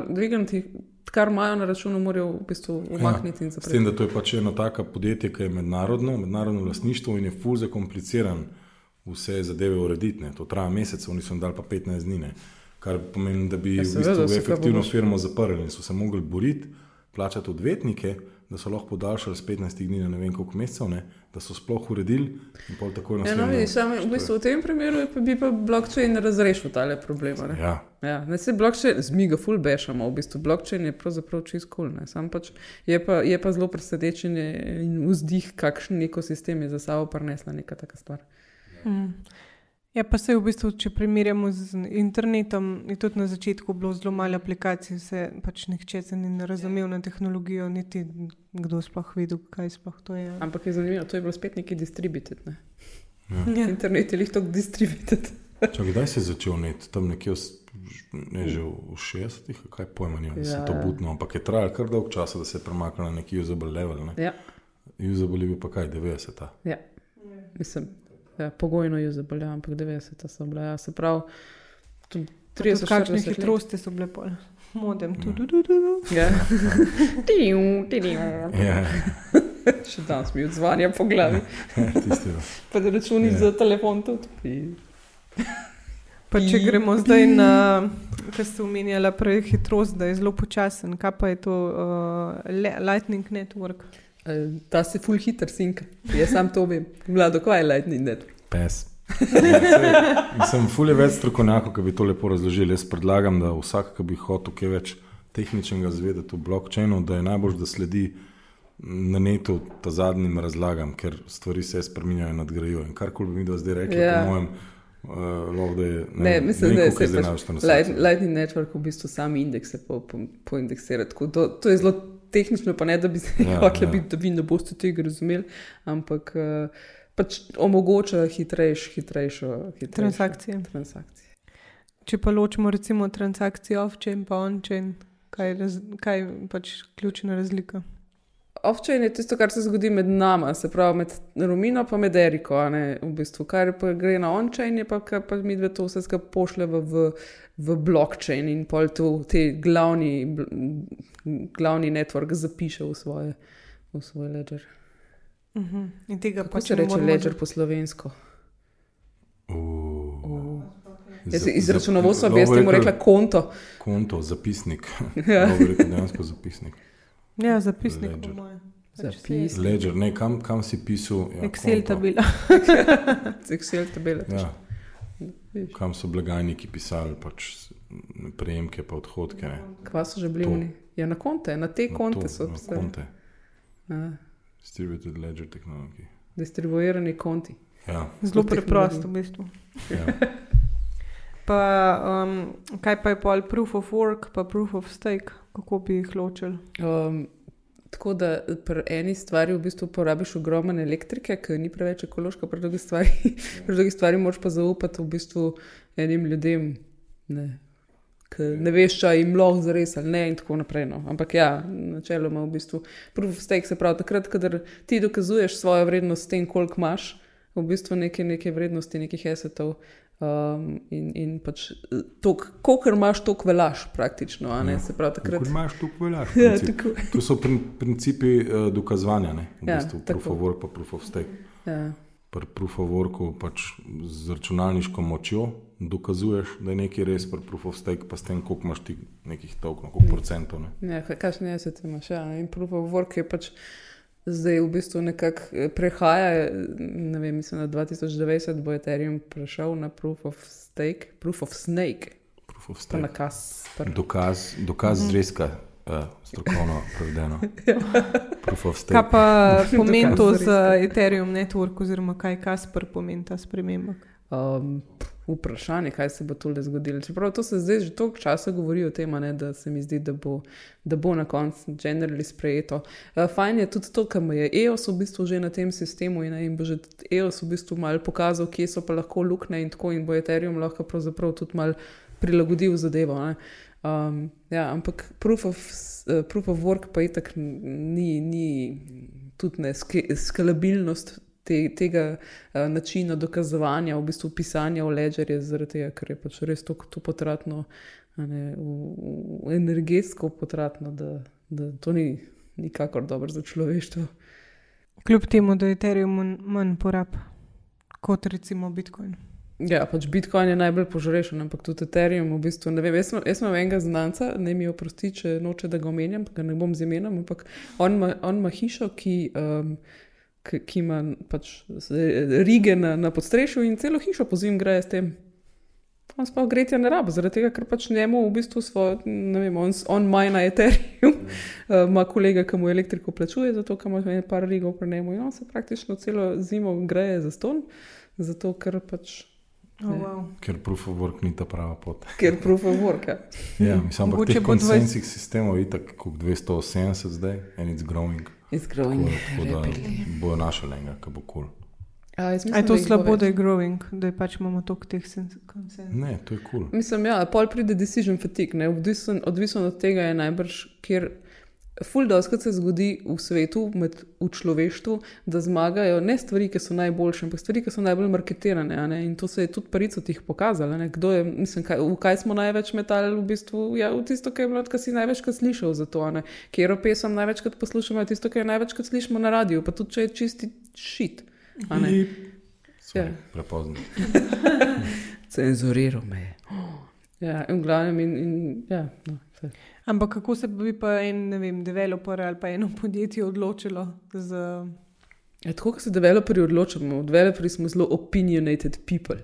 dvigniti, kar imajo na računu, morajo v bistvu umakniti in
S tem,
zapreti.
da to je pač eno tako podjetje, ki je mednarodno, mednarodno lastništvo in je ful zakompliciran vse zadeve urediti. ne. To traja mesec, oni so jim dali pa 15 dni. Ne. Kar pomeni, da bi
Ja,
v bistvu
kaj
efektivno firmo zaprli in so se mogli boriti, plačati odvetnike, da so lahko podaljšali z 15 dni na ne vem koliko mesecev, ne, da so sploh uredili in pol tako
Ja, no, vidiš, v bistvu v tem primeru pa, bi pa blockchain razrešil tale problem. a ne.
Ja,
Ja, ne se blockchain, zmiga, full bešamo, v bistvu blockchain je pravzaprav čist kul, cool, sam pač je pa, je pa zelo presenečen in vzdih, kakšen ekosistem je za sabo prinesla neka taka stvar.
Mm. Ja, pa se v bistvu, če primerjamo z internetom, je tudi na začetku bilo zelo malo aplikacij, se pač nihče se ni razumel na tehnologijo, niti kdo sploh videl, kaj sploh to je.
Ampak je zanimivo, to je bilo spet neki distributed. Ne?
Ja.
Internet je lih tako distributed.
Čak, kdaj se je začel net? Tam nekje ne, že v 60-ih, kaj pojma, ne, se
Ja,
to
ja.
butno, ampak je trajalo kar dolgo časa, da se je premaknilo na neki usable level. Ne.
Ja,
Usable je bil pa kaj, 90-ta.
ja. Mislim, ja, pogojno je zabolel, ampak 90 so bile. Ja, se pravi, tu 30
Kakšne
40 let.
hitrosti so bile pol. Modem,
Ja.
tu, tu, tu, tu.
Ja. Tidiu, tidiu.
Ja,
Še danes mi odzvanja po glavi.
da.
Pa da računi
Ja.
za telefon tudi.
Pa če gremo zdaj na, kar ste omenjali, prej hitrost, da je zelo počasen, kaj pa je to uh, Lightning Network?
Eh, Ta se full hiter sinka. Jaz sam to vem. Vlado, kaj je Lightning Network?
Pes. Ja, Sem fulje več strokovnjakov, ki bi to lepo razložili. Jaz predlagam, da vsak, ki bi hotel kaj več tehničnega zvedeti o blockchainu, da je najbolj, da sledi na netu ta zadnjim razlagam, ker stvari se spreminjajo in nadgrajujejo. In karkoli bi mi zdaj rekli,
Ja.
po mojem, uh, lahko da je.
Ne, mislim, da je
koliko
se pač. Lightning Network v bistvu sami indekse po, po, poindeksira. Tako To, to je zelo tehnično, pa ne da bi se
Ja,
ja, hoteli
ja.
da vi ne boste tega razumeli, ampak uh, pač omogoča hitrejš, hitrejšo, hitrejšo
Transakcije.
transakcije.
Če pa ločimo recimo transakcije off-chain pa on-chain, kaj raz, kaj je pač ključna razlika?
Off-chain je tisto, kar se zgodi med nama, se pravi med Romino in med Eriko. a ne, V bistvu. Kar pa gre na on-chain, je pa, kar pa mi dve to vse skupaj pošljemo v, v blockchain in pol to te glavni, glavni network zapiše v, svoje, v svoj ledger.
Uh -huh. In tega
Kako se
ne
reče ledger po slovensko?
Uh,
Jaz
za-
iz računovodstva bi jaz temu rekla konto.
Konto, zapisnik.
Ja.
Rekel dejansko zapisnik.
Ja, zapisnik po
Ledger.
mojem.
Zapis.
Ledger, ne, kam, kam si pisal? Ja,
Excel tabela.
Excel tabele.
Ja. Kam so blagajniki pisali pač prejemke, pa odhodke. Ne.
Kva so že bili oni? Ja, na konte, na te
Na
konte
to,
so
na
pisali.
konte.
Ja.
Distributed ledger technology.
Distribuirani konti.
Ja.
Zelo preprosto, v bistvu.
Ja.
Pa, um, kaj pa je pol proof of work, pa proof of stake, kako bi jih ločili?
Um, tako da pri eni stvari v bistvu porabiš ogromno elektrike, ki ni preveč ekološka, pri drugi stvari, pri drugi stvari moraš pa zaupati v bistvu enim ljudem, ne, ki ne veš, če jim lahko zares ali ne, in tako naprej. No. Ampak ja, načeloma v bistvu proof of stake se pravi takrat, kadar ti dokazuješ svojo vrednost s tem, koliko imaš. V bistvu neke, neke vrednosti, nekih esetov, um, in, in pač kolikor imaš, toliko velaš, praktično.
Ja.
Se pravi, takrat.
Ko imaš tu veljaš.
Ja, tako.
To so prin, principi uh, dokazovanja, ne? v
Ja,
bistvu proof of work, pa proof of stake.
Ja.
Pri proof of worku pač z računalniško močjo dokazuješ, da je nekaj res, pri proof of stake pa s tem, koliko imaš ti nekih tokenov, koliko procentov. Ne?
Ja, kakšne je se ti imaš? Ja, in proof of work je pač zdaj v bistvu nekako eh, prehaja. Ne vem, mislim, da 2090 bo Ethereum prešel na proof of stake, proof of snake,
Proof of stake.
Kasper.
Dokaz, dokaz zrezka, uh, strokovno prevedeno. Proof of stake.
Kaj pa pomeni to za. Ethereum network, oziroma kaj Kasper pomeni ta sprememba?
Um, vprašanje, kaj se bo tukaj zgodilo. Čeprav to se zdaj že toliko časa govori o tem, ne, da se mi zdi, da bo, da bo na koncu generally sprejeto. Uh, fajn je tudi to, kar je EOS v bistvu že na tem sistemu in, ne, in bo že EOS v bistvu malo pokazal, kje so pa lahko luknje in tako in bo Ethereum lahko pravzaprav tudi malo prilagodil zadevo. Ne. Um, ja, ampak proof of, eh, proof of work pa itak ni, ni tudi ne ske- skalabilnost te, tega uh, načina dokazovanja, v bistvu pisanja v ledgerje, zaradi tega, ker je pač res to, to potratno, ne, v, v, energetsko potratno, da, da to ni nikakor dobro za človeštvo.
Kljub temu, da je Ethereum manj- porab kot recimo Bitcoin.
Ja, pač Bitcoin je najbolj požrešen, ampak tudi Ethereum. V bistvu, ne vem, jaz, jaz imam enega znanca, ne mi oprosti, če noče, da ga omenjam, ga ne bom z imenom, ampak on ima, on ima hišo, ki, um, ki, ima pač rige na, na podstrešju in celo hišo po zim greje s tem. On sploh gretja ne rabo, zaradi tega, ker pač njemu v bistvu svojo, ne vem, on, on majna Ethereum, uh, ima kolega, ki mu elektriko plačuje, zato ker ima nekaj rigov pri njemu. In on se praktično celo zimo greje za ston, zato ker pač
Oh, wow.
Ker proof of work ni ta prava pot.
Ker proof of work. Ja.
Ja, mislim, ampak teh
bo 20
konsensih sistemov je tako kot 270 zdaj, and it's growing.
It's growing
Tako da
rapidly.
bojo našli enega, ki bo kul. Cool.
A, jaz
A je
mislim,
to
bo
slabo, da je growing, da je pač imamo toliko teh konsensov?
Ne, to je kul. Cool.
Mislim, ja, pol pride decision fatigue, ne, odvisen, odvisen od tega je najbrž, ker ful doskrat se zgodi v svetu, med, v človeštvu, da zmagajo ne stvari, ki so najboljše, ampak stvari, ki so najbolj marketirane. a Ne, in to se je tudi parico tih pokazalo. Ne, kdo je, mislim, kaj, v kaj smo največ metali, v bistvu, ja, v tisto, kar je bilo, kar si največkrat slišal za to. a ne. Kjer pesem največkrat poslušamo, je tisto, kar je največkrat slišimo na radiju, pa tudi če je čisti šit. a ne.
Sorry,
Ja.
Prepozno.
Cenzuriral me je. Ja, in v glavnem, in, in ja, no, saj.
Ampak kako se bi pa en, ne vem, developer ali pa eno podjetje odločilo za.
Ja, tako kot se developerji odločamo, developerji smo zelo opinionated people.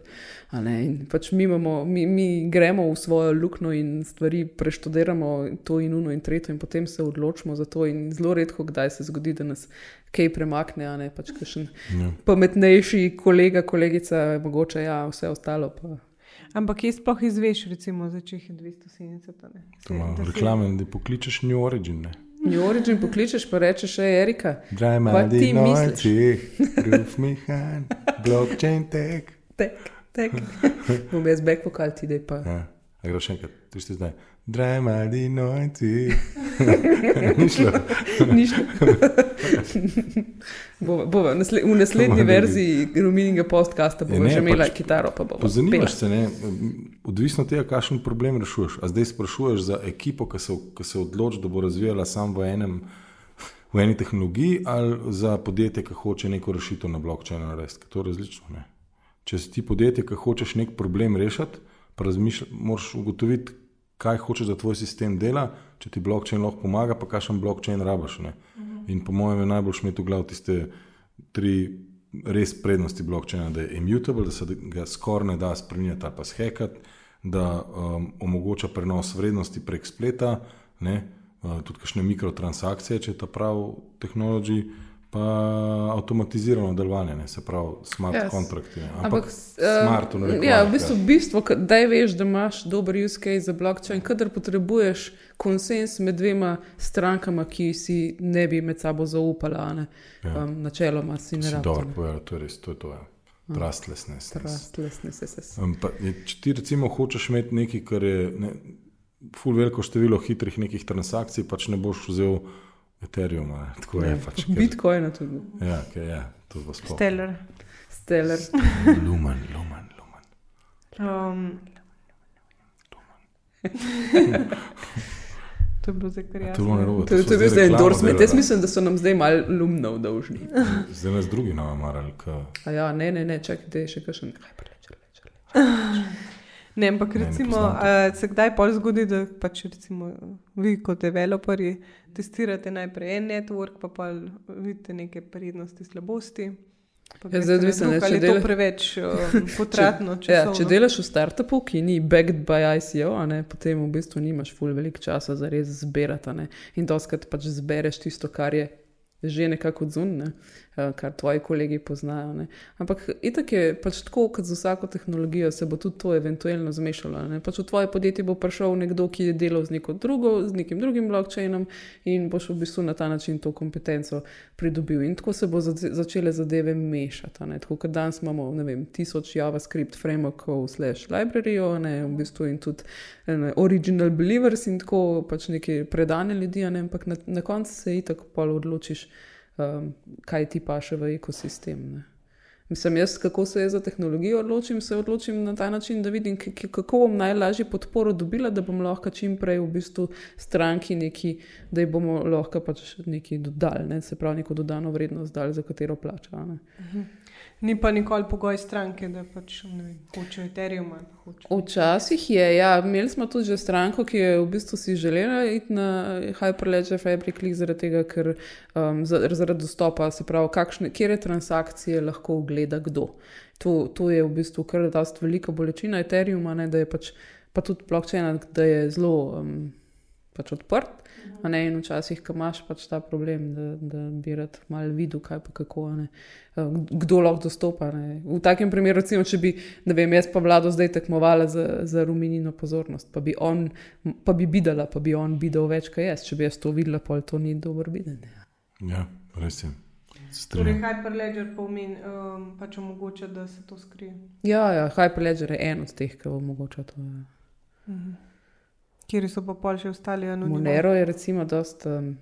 a ne, in Pač mi, imamo, mi, mi gremo v svojo luknjo in stvari preštudiramo, to in uno in tretje, in potem se odločimo za to. In zelo redko kdaj se zgodi, da nas kaj premakne, a ne pač kakšen
Ja.
pametnejši kolega, kolegica, mogoče ja, vse ostalo. Pa.
Ampak kje sploh izveš, recimo, za če jih je 270? a ne?
To ima
Da si-
Reklame, da pokličeš New Origin. Ne?
New Origin pokličeš, pa rečeš, hej, Erika,
Dry
Kaj ti
Madi
misliš?
Noici, Roof Mehan, Blockchain Tech.
tek, tek. Bom jaz back vokal, ti dej pa.
Ja, a greš še enkrat, ti si zdaj. Dry Madi Noici. Ni šlo.
Nič. bova, bova, nasle, v naslednji verziji Rumininga podcasta bomo že imeli
pač
kitaro.
Pozanimaš se, ne? odvisno od tega, kakšen problem rešuješ. A zdaj sprašuješ za ekipo, ki se, ki se odloči, da bo razvijala sam v, enem, v eni tehnologiji, ali za podjetje, ki hoče neko rešitev na blokčinu narediti. To je različno. Ne? Če si ti podjetje, ki hočeš nek problem rešiti, pa razmišlja- moraš ugotoviti, kaj hočeš, da tvoj sistem dela, če ti blokčin lahko pomaga, pa kakšen blokčin rabaš. Ne? In po mojem je najbolj šmet v glav tiste tri res prednosti blokčina, da je immutable, da se ga skoraj ne da spremeniti ali pa shekati, da um, omogoča prenos vrednosti prek spleta, ne, uh, tudi kakšne mikrotransakcije, če je ta prav tehnologij, pa avtomatizirano delovanje, ne, se pravi, smart
Yes.
kontrakti.
Ampak,
Ampak
eh,
smart, narekovajih,
ja, v bistvu, bistvo, da veš, da imaš dober use case za blockchain, kadar potrebuješ konsens med dvema strankama, ki si ne bi med sabo zaupala, ne?
Ja.
um, načeloma si ne rabiš.
dobro povedal, to je res, to je to. Ja. Trustlessness.
Trustlessness, SS.
Um, pa, če ti recimo hočeš imeti nekaj, kar je ne, ful veliko število hitrih nekih transakcij, pač ne boš vzel Ethereum. Ne. Tako je pač. ker-
Bitcoin tudi.
Ja, ker je, to bo sploh.
Stellar.
Stellar.
Lumen, lumen, lumen.
Um, to je bilo zdaj kar
To
jasno.
narobe.
To,
so
to je bil
zdaj
endorsement. Jaz mislim, da so nam zdaj malo lumnov dolžni.
Zdaj nas drugi nam marali.
A ja, ne, ne, ne, čakajte, še kakšen hyperledger. ledger.
Ne, ampak
Ne, ne
recimo,
poznam to.
uh, se kdaj pol zgodi, da pač recimo vi kot developerji testirate najprej en network, pa pa vidite neke prednosti, slabosti.
Ja, zdaj odvisno, ne, če
je to
dela-
preveč um, potratno.
Ja,
časovno?
če delaš v startupu, ki ni backed by ICO, ne, potem v bistvu nimaš ful veliko časa za res zbirati. In doskrat pač zbereš tisto, kar je že nekako odzunne, kar tvoji kolegi poznajo. Ne. Ampak itak je pač tako, kot z vsako tehnologijo, se bo tudi to eventualno zmešalo. Ne. Pač v tvoje podjetje bo prišel nekdo, ki je delal z neko drugo, z nekim drugim blockchainom in boš v bistvu na ta način to kompetenco pridobil. In tako se bo začele zadeve mešati. ne. Tako kot danes imamo, ne vem, tisoč JavaScript frameworkov slash libraryjo, ne, v bistvu in tudi ne, original believers in tako pač neke predane ljudi, ne, ampak na, na koncu se itak pol odločiš, um, kaj ti paše v ekosistem. Ne. Mislim, jaz, kako se jaz za tehnologijo odločim, se odločim na ta način, da vidim, kako bom najlažje podporo dobila, da bom lahko čim prej v bistvu stranki neki, da ji bomo lahko pač nekaj dodali, ne? se pravi, neko dodano vrednost dali, za katero plača. Ne?
Ni pa nikoli pogoj stranke, da pač vem, hoče Ethereum ali hoče.
Včasih je, ja, imeli smo tudi že stranko, ki je v bistvu si želela iti na Hyperledger Fabric League zaradi tega, ker um, za- zaradi dostopa, se pravi, kakšne, kje transakcije lahko ogleda kdo. To, to je v bistvu kar dost velika bolečina Ethereuma, ne, da je pač, pa tudi blockchain, da je zelo um, pač odprt. a Ne, in včasih, ko imaš pač ta problem, da, da bi rad malo videl, kaj pa kako, a ne, eh, kdo lahko dostopa. Ne. V takem primeru, recimo, če bi, ne vem, jaz pa vlado zdaj tekmovala za, za ruminino pozornost, pa bi on, pa bi videla, pa bi on videl več, kot jaz. Če bi jaz to videla, pol to ni dobro videnje.
Ja, res je.
Torej,
Strinjam.
Hyperledger pomeni, um, pač omogoča, da se to skrije.
Ja, ja Hyperledger je en od teh, ki omogoča to. Ja.
Kjer so pa pol še ostali anonimni?
Monero je recimo dost, um,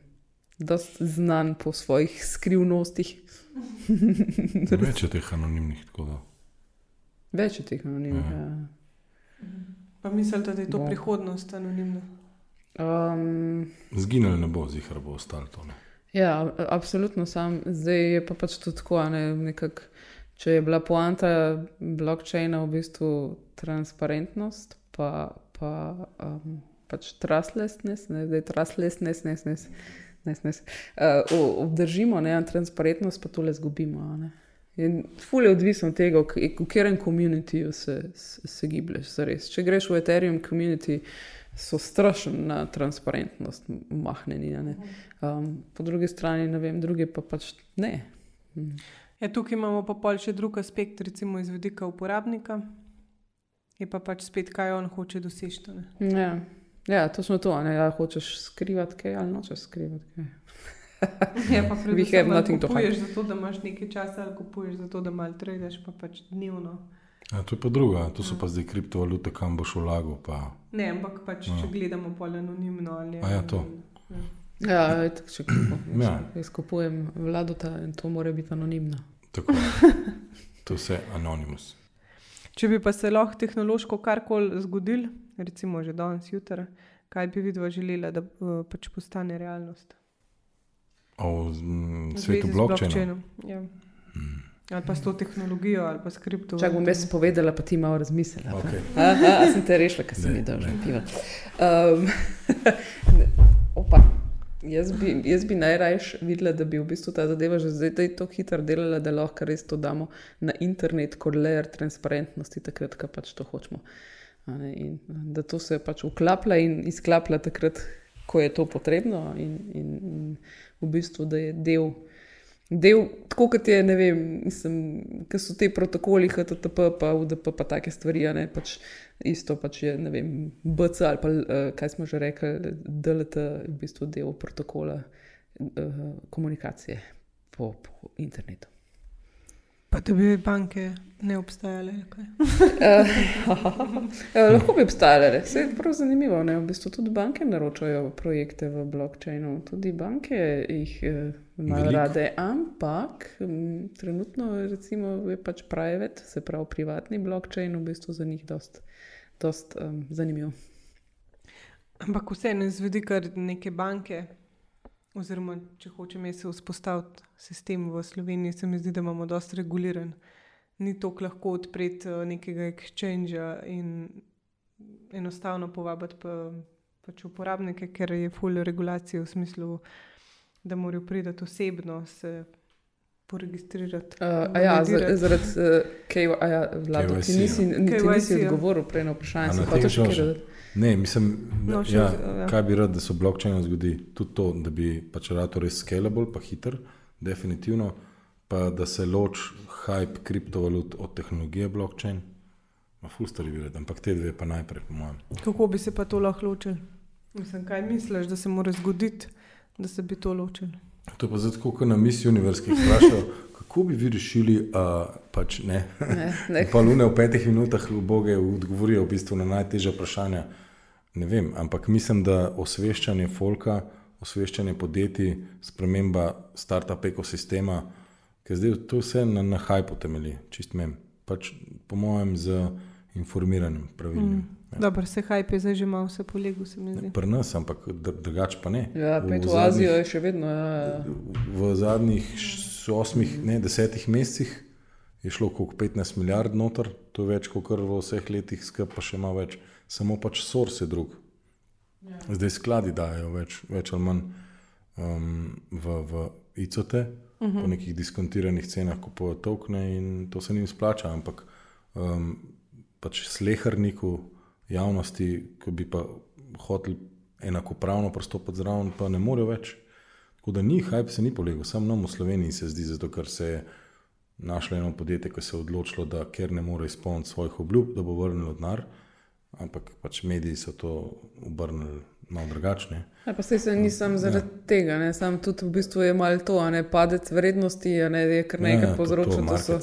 dost znan po svojih skrivnostih.
Več je teh anonimnih. tako da.
Več je teh anonimnih.
Ja.
Ja.
Pa mislite, da je to
Bo.
prihodnost anonimna?
Um,
Zginili ne bo, zihar bo ostalo to. Ne.
Ja, absolutno sam. Zdaj je pa pač tudi tako, a ne, nekak, če je bila poanta blockchaina v bistvu transparentnost, pa, pa um, pač trustlessness, ne, zdaj trustlessness, ne, ne, ne, ne, uh, obdržimo ne, transparentnost, pa tole zgubimo. ne. In ful je odvisno od tega, v katerem komunitiju se, se, se giblješ. zares. Če greš v Ethereum community, so strašno na transparentnost mahnjeni. a ne. Um, po drugi strani, ne vem, druge pa pač ne. Mm.
Ja, tukaj imamo pa pol še drug aspekt, recimo iz vidika uporabnika. Je pa pač spet, kaj on hoče doseči.
Ja. Ja, točno to. a Ne, ja, hočeš skrivati kaj ali nočeš skrivati kaj.
Ja, pa predvsem, ali
nothing to
kupuješ zato, da imaš nekaj časa, ali kupuješ zato, da malo tradeš, pa pač dnevno.
Ja, to je pa druga, to so pa zdaj kriptovalute, kam boš vlagal. Pa.
Ne, ampak pač, če gledamo pol anonimno ali
A ja, to.
Ja.
Ja, etak, če kupujem,
Ja.
jaz kupujem vladota in to mora biti anonimno.
Tako. To je vse anonimus.
Če bi pa se lahko tehnološko karkoli zgodil, recimo že danes, jutri, kaj bi vidva želela, da uh, pač postane realnost?
O mm, svetu blockchaina.
blockchainom, Ja. Ali pa s to tehnologijo, ali pa s kripto.
Če bom jaz povedala, pa ti malo razmislila.
Okay.
Aha, sem te rešila, ker sem dolžna
ne.
piva. Um, opa. Jaz bi, jaz bi najraje videla, da bi v bistvu ta zadeva že zdaj tako hitro delala, da lahko res to damo na internet kot layer transparentnosti, takrat, ko pač to hočemo. Ne, in, da to se pač vklaplja in izklaplja takrat, ko je to potrebno, in, in, in v bistvu, da je del del, tako kot je, ne vem, mislim, kaj so te protokoli, HTTP, pa UDP, pa take stvari, ne pač isto pač je, ne vem, BC ali pa uh, kaj smo že rekli, DLT je v bistvu del protokola uh, komunikacije po, po internetu.
Pa da bi banke ne obstajale.
uh, lahko bi obstajale, vse je prav zanimivo. Ne? V bistvu tudi banke naročajo projekte v blockchainu, tudi banke jih uh, imajo rade, ampak m, trenutno recimo, je pač private, se pravi privatni blockchain, v bistvu za njih dost, dost um, zanimiv.
Ampak vseeno izvedi kar neke banke. Oziroma, če hočemo se vzpostaviti sistem v Sloveniji, se mi zdi, da imamo dosta reguliran. Ni tako lahko odpreti uh, nekega exchange in enostavno povabiti pa, pač uporabnike, ker je full regulacije v smislu, da morajo priti osebno se poregistrirati.
Uh, ja, zaradi tega, uh, ja, Vlado, ti nisi, nisi, nisi odgovoril prej na vprašanje, hočeš kaj reči.
Ne, mislim, da,
No, še
ja,
z- ja.
kaj bi rad, da se v blockchainu zgodi? Tudi to, da bi pač rad res scalable, pa hiter, definitivno, pa da se loči hype kriptovalut od tehnologije blockchain. Ma fustari bi rad, ampak te dve pa najprej, po mojem.
Kako bi se pa to lahko ločili? Mislim, kaj misliš, da se mora zgoditi, da se bi to ločili?
To je pa zato, kot na misiji universkih vprašal, kako bi vi rešili, uh, pač ne.
Ne, ne.
Pa lune v petih minutah boge odgovorijo v bistvu na najtežja vprašanja. Ne vem, ampak mislim, da osveščanje folka, osveščanje podjetij, sprememba startup ekosistema, ker zdaj to vse na, na hajpu temelji, čist mem. Pač po mojem z informiranjem pravilnim. Mm.
Dobro, se hype je zdaj že malo vse polegu, se mi zdi.
Pri nas, ampak dr- drugače pa ne.
Ja,
V-
pet
v
v Azijo
zadnjih-
je še vedno. Ja,
V zadnjih osmih, ne desetih mesecih je šlo koliko 15 milijard noter, to je več kot v vseh letih, skupaj pa še malo več, samo pač source je drug. Zdaj skladi dajo več, več ali manj um, v, v ICT, uh -huh. po nekih diskontiranih cenah kupujejo tokne in to se jim splača, ampak um, pač slehrniku javnosti, ki bi pa hoteli enakopravno pristopiti zraven, pa ne morejo več. Tako da ni, hype se ni polegel, samo nam v Sloveniji se zdi, zato ker se je našlo eno podjetje, ki se je odločilo, da ker ne more izpolniti svojih obljub, da bo vrnilo denar, ampak pač mediji so to obrnili malo drugačne.
Ja, pa saj se nisem zaradi ja. tega, ne, sam tudi v bistvu je malo to, a ne padec vrednosti, a ne je kar nekaj ja, povzročilo, da, so-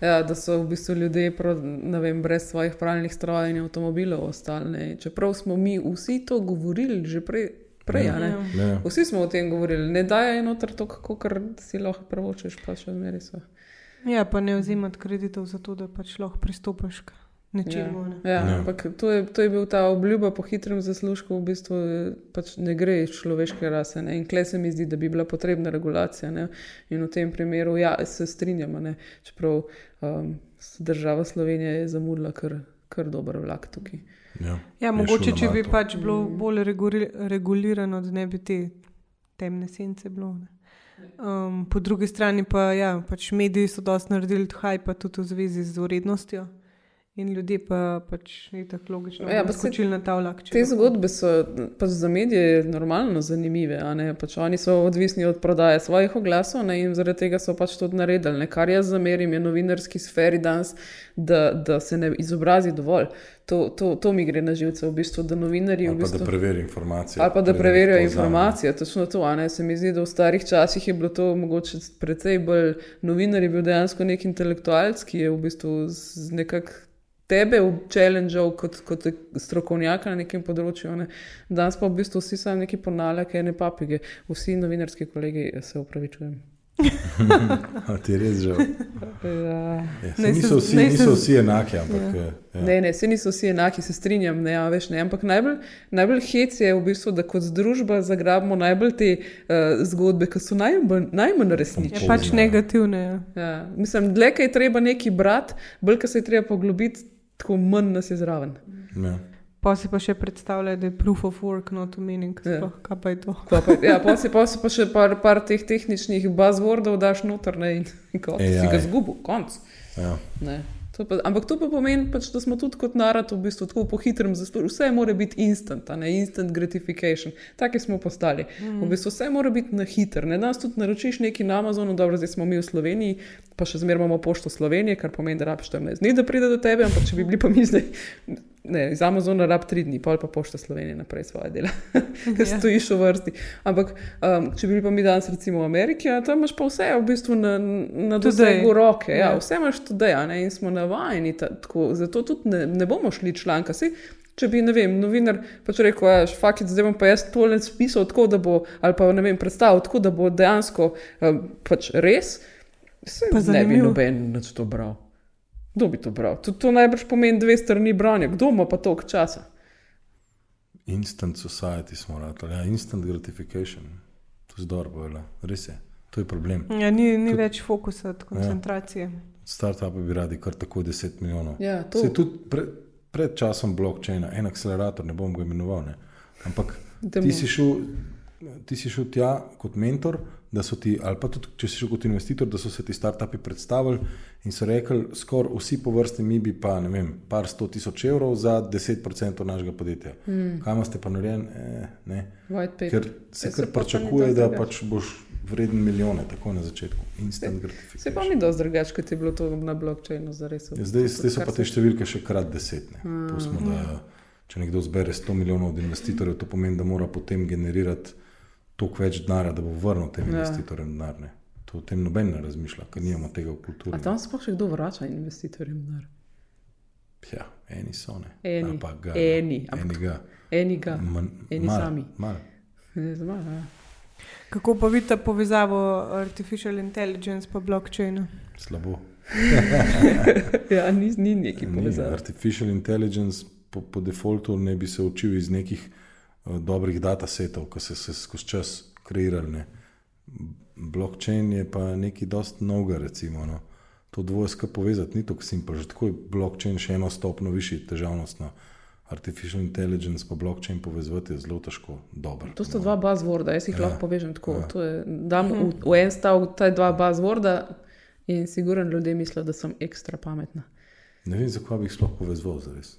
ja, da so v bistvu ljudje prav, ne vem, brez svojih pravnih strojev in avtomobilov ostali. Ne. Čeprav smo mi vsi to govorili že prej. prej a ne.
Ja.
Ja.
Vsi smo o tem govorili, ne daj noter to, kako si lahko pravočeš, pa še zmeri so.
Ja, pa ne vzimati kreditov za to, da pač lahko pristopiš k nečemu. ne.
Ja,
Ja.
ampak to je, to je bil ta obljuba po hitrem zaslužku, v bistvu eh, pač ne gre iz človeške rase. Ne? In kle se mi zdi, da bi bila potrebna regulacija. Ne? In v tem primeru ja, se strinjamo, ne? čeprav um, država Slovenija je zamudila kar, kar dober vlak tukaj.
Ja.
Ja, mogoče, če bi pač bilo bolj reguli regulirano, da ne bi te temne sence bilo. ne. Um, po drugi strani pa, ja, pač mediji so dosti naredili hype tudi v zvezi z urednostjo. In ljudje pa pač ni tako logično, da
saj
skočili na ta vlak.
Te zgodbe so pač za medije normalno zanimive. a ne, Pač oni so odvisni od prodaje svojih oglasov ne, in zaradi tega so pač tudi naredili. Ne. Kar jaz zamerim je novinarski sferi danes, da, da se ne izobrazi dovolj. To, to, to mi gre na živce, v bistvu, da novinarji v
Ali pa
bistvu.
da preveri informacije.
Ali pa da preverijo informacije, točno to. a Ne? Se mi zdi, da v starih časih je bilo to mogoče precej bolj. Novinar je bil dejansko nek intelektualec, ki je v bistvu z tebe čelenžal kot, kot strokovnjaka na nekem področju. Ne? Danes pa v bistvu vsi sami neki ponavljake, ene papige, vsi novinarski kolegi se upravičujem.
A ti je res žal.
Ja.
Ja,
se-
niso, vsi,
se-
niso vsi enaki, ampak ja. Ja.
Ne, ne, vsi niso vsi enaki, se strinjam, ne, a veš, ne. Ampak najbolj, najbolj hec je v bistvu, da kot družba zagrabimo najbolj te uh, zgodbe, ki so najbolj, najmanj
Je
resnične.
Pozna.
pač negativne. Ja.
Ja, mislim, dlje, je treba neki brati, bolj, se je treba poglobiti, tako manj nas je zraven.
Ja.
Pa si pa še predstavlja, da je proof of work not meaning.
Ja.
Sploh, kaj pa je to?
Pa, pa, ja, pa si pa, si pa še par, par teh tehničnih buzzwordov daš noter ne, in kot si ga zgubil, konc.
Ja.
Ne. To pa, ampak to pa pomeni, pač, da smo tudi kot narod v bistvu tako po hitrem zaslužku. Vse mora biti instant, ne instant gratification. Taki smo postali. Mm. V bistvu vse mora biti na hiter. Ne danes tudi naročiš nekaj na Amazonu, dobro, zdaj smo mi v Sloveniji, pa še zmeraj imamo pošto Slovenije, kar pomeni, da rabiš 14 dni, da pride do tebe, ampak če bi bili pa mi zdaj. Ne, iz Amazona rab tri dni, pol pa pošta Slovenije naprej svoje dela, ker ja. stojiš v vrsti. Ampak, um, če bi bili pa mi danes recimo v Ameriki, ja, tam imaš pa vse v bistvu na, na dosegu roke. Ja, ja. Vse imaš tudi, ja, in smo navajeni. Tako, zato tudi ne, ne bomo šli članka. Si, če bi, ne vem, novinar pač rekel, da ja, je zdaj bom pa jaz tole spisal tako, da bo, ali pa ne vem, predstavil tako, da bo dejansko um, pač res, se ne bi noben več to bral. Kdo bi to bral? To, to najbrž pomeni dve strani branja. Kdo ima pa toliko časa?
Instant society smo rekli, ja, instant gratification. To je zdorbo, res je. To je problem.
Ja, ni ni tudi, več fokusa, koncentracije. Ja.
Startupi bi radi kar tako 10 milijonov.
Ja,
to... tudi pre, pred časom blockchaina, en akcelerator, ne bom ga imenoval. Ne. Ampak ti si, šel, ti si šel tja kot mentor, da so ti, ali pa tudi če si šel kot investitor, da so se ti startupi predstavili in so rekli, skoraj vsi po vrsti, mi bi pa, ne vem, par sto tisoč evrov za 10% našega podjetja. Mm. Kaj imaš pa narejen? Eh, Ker se kar pričakuje, da pač boš vreden milijone, tako na začetku. Instant gratification.
Se pa mi dosti drugače, kot je bilo to na blockchainu za res.
Ja, zdaj, zdaj so pa te številke še krat deset. Mm. Pustimo, da, če nekdo zbere 100 milijonov od investitorjev, to pomeni, da mora potem generirati toliko več denarja, da bo vrnil tem ja. investitorjem denar. To o tem noben ne razmišlja, ker nimamo tega v kulturi.
A tam sploh še kdo vrača investitorjem denar?
Ja, eni so ne.
Eni,
ga,
eni,
eni ga.
Eni ga. Man, eni
mal,
sami.
Mal.
Zmal, ja.
Kako pa vidite povezavo artificial intelligence pa blockchain?
Slabo.
ja, ni, ni neki povezave.
Artificial intelligence po, po defaultu ne bi se učil iz nekih. Eh, dobrih datasetov, ki so se skozi čas kreirali. Ne. Blockchain je pa nekaj dosti novega, recimo. No. To dvoje skupaj povezati ni tako simpel, že tako je blockchain še eno stopno višji težavnost. No. Artificial intelligence pa blockchain povezati je zelo težko. Dober,
to sta dva buzzworda, jaz jih ja, lahko povežem tako. Ja. Je, dam v, v en stav ta dva buzzworda in sigurno ljudje mislijo, da sem ekstra pametna.
Ne vem, zakaj bi jih sploh povezal, zares.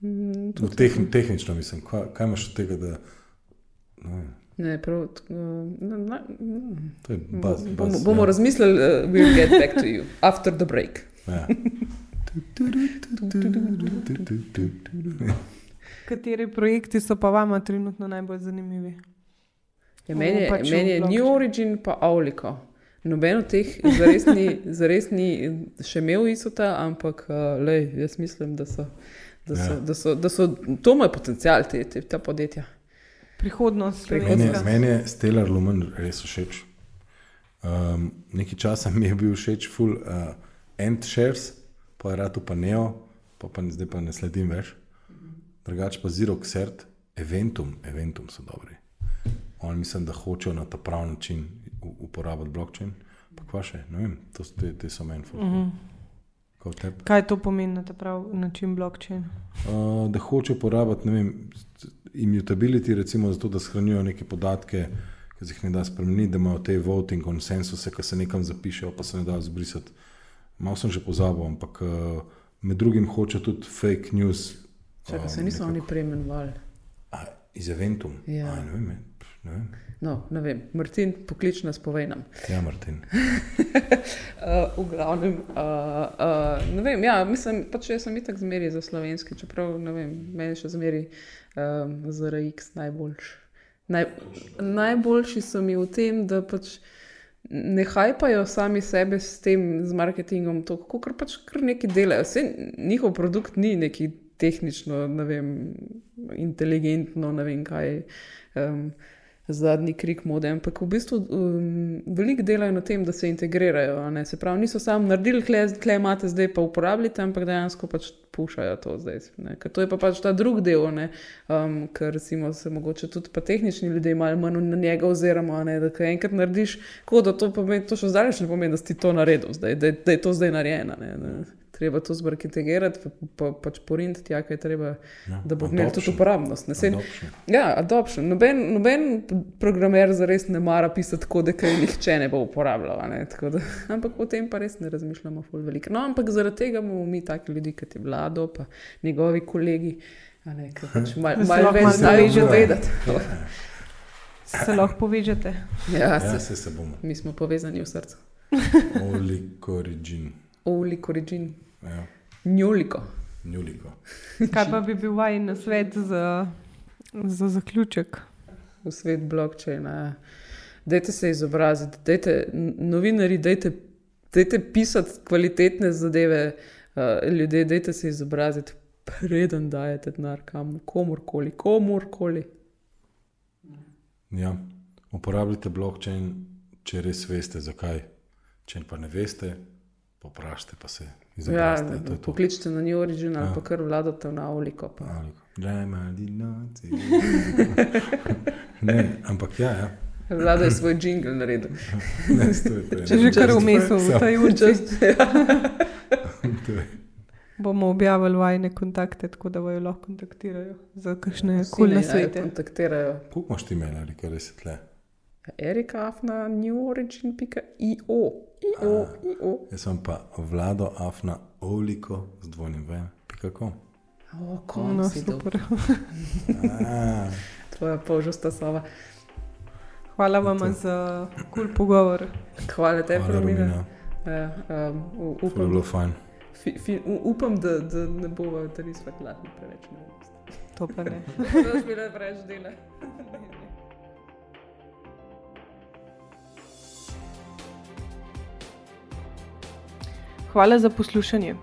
Mm, no, tehn, tehnično mislim, kaj, kaj imaš od tega, da.
Ne, ne prav.
Ne, ne, to je baz,
baz, bom, bomo ja. razmislili, uh, we'll get back to you after the break. Ja.
Kateri projekti so pa vama trenutno najbolj zanimivi?
Ja, meni je, pač meni je New Origin pa Auliko. Noben od teh zares ni še imel isota, ampak uh, lej, jaz mislim, da so da so, ja. da so, da so to moj potencial, te, te, te podjetja.
Prihodnost.
Meni je Stellar Lumen res všeč. Um, nekaj časa mi je bil všeč, full uh, end shares, pa je rado pa neo, pa, pa zdaj pa ne sledim več. Drugače pa zero ksert, eventum, eventum so dobri. Oni mislim, da hočejo na ta pravi način uporabljati blockchain. Pa kva še, ne vem, to, te, te so meni. Uh -huh.
Kaj to pomeni na ta pravi način blockchain?
Uh, da hoče uporabiti immutability, recimo zato, da shranijo neke podatke, ki se jih ne da spremeniti, da imajo te voting konsensuse, ki se nekam zapišejo, pa se ne da zbrisati. Malo sem že pozabil, ampak uh, med drugim hoče tudi fake news.
Če pa se niso nekako. oni preimenovali.
Iz eventum.
Ja.
A, ne vem, ne vem.
No, ne vem, Martin, poklič nas povedam.
Ja, Martin.
uh, v glavnem, uh, uh, ne vem, ja, mislim, pač jaz sem itak zmeri za slovenski, čeprav ne vem, meni še zmeri um, za RX najboljši. Naj, najboljši so mi v tem, da pač ne hajpajo sami sebe s tem, z marketingom, to, kar pač kar neki delajo. Vse, njihov produkt ni neki tehnično, ne vem, inteligentno, ne vem kaj. Um, zadnji krik mode, ampak v bistvu um, veliko delajo na tem, da se integrirajo. Se pravi, niso samo naredili, kle imate zdaj pa uporabljate, ampak dejansko pač pušajo to zdaj. Ker to je pa pač ta drugi del, um, ker recimo se mogoče tudi pa tehnični ljudje malo manj na njega oziramo, ne, da kaj enkrat narediš, kot da to pomeni, to še zdaj ne pomeni, da si to naredil, zdaj, da, da je to zdaj narejeno. Treba to zbrketegirati, pa, pa, pač porint tja, kaj je treba,
Ja,
da bo imel tudi uporabnost. Ne, sej,
Adoption.
ja, adoption. Noben, noben programer zares ne mara pisati kode, ki jih nihče ne bo uporabljal. Ne? Tako Da, ampak o tem pa res ne razmišljamo ful veliko. No, ampak zaradi tega imamo mi taki ljudi, kot je Vlado, pa njegovi kolegi. a Ne, ki pač mal,
Da se
mal
lahko
več
malo
znajo
navežete.
povedati.
Se lahko povežete.
Ja,
Ja,
se,
se, se bomo.
mi smo povezani v srcu.
Oliko origin.
Oliko, režim,
Ja,
njoliko.
njuliko.
Kaj pa bi bil vajen na svet za, za zaključek?
v svet blokčina. Dajte se izobraziti, dajte, novinari, dajte, dajte pisati kvalitetne zadeve, uh, ljudje, dajte se izobraziti, preden dajete denar kam, komorkoli, komorkoli.
Ja. Uporabljajte blockchain, če res veste, zakaj. Če pa ne veste, poprašite pa se.
Ja,
Izobrazite. to.
pokličite na New Origin ali
Ja.
pa kar vladate na Oliko.
Ne, ampak ja, ja.
Vlada je svoj jingle naredil.
Ne, to je,
Če že kar vmes v urci,
Just, ja.
to je.
bomo objavili vajne kontakte, tako da vaju lahko kontaktirajo za kakšne
Vsi
kul na
naj naju
svete.
Kontaktirajo.
Koliko imaš ti mail ali kar res je tle?
Erika Afna, neworigin.io. IO, IO.
Jaz sem pa vlado afna oliko z dvojnim v. Pika.com.
O,
No,
konc si dober.
super.
A,
Tvoja polžasta sova.
Hvala vam za kul pogovor.
Hvala tebi,
Hvala,
Romina. Ja, um,
To je
upam,
bilo fajn.
fi, fi, u- upam, da, da ne bo da nismo hladni preveč neumnosti.
To pa ne.
Da bi bilo preveč dela.
Hvala za poslušanje.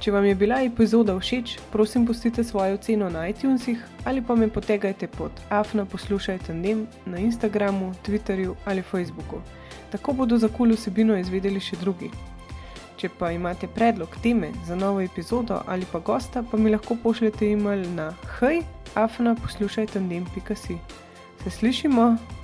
Če vam je bila epizoda všeč, prosim, pustite svojo oceno na iTunesih ali pa me potegajte pod afna poslušajte nem na Instagramu, Twitterju ali Facebooku. Tako bodo za kul vsebino izvedeli še drugi. Če pa imate predlog teme za novo epizodo ali pa gosta, pa mi lahko pošljete e-mail na hej, afna poslušajte nem.si. Se slišimo!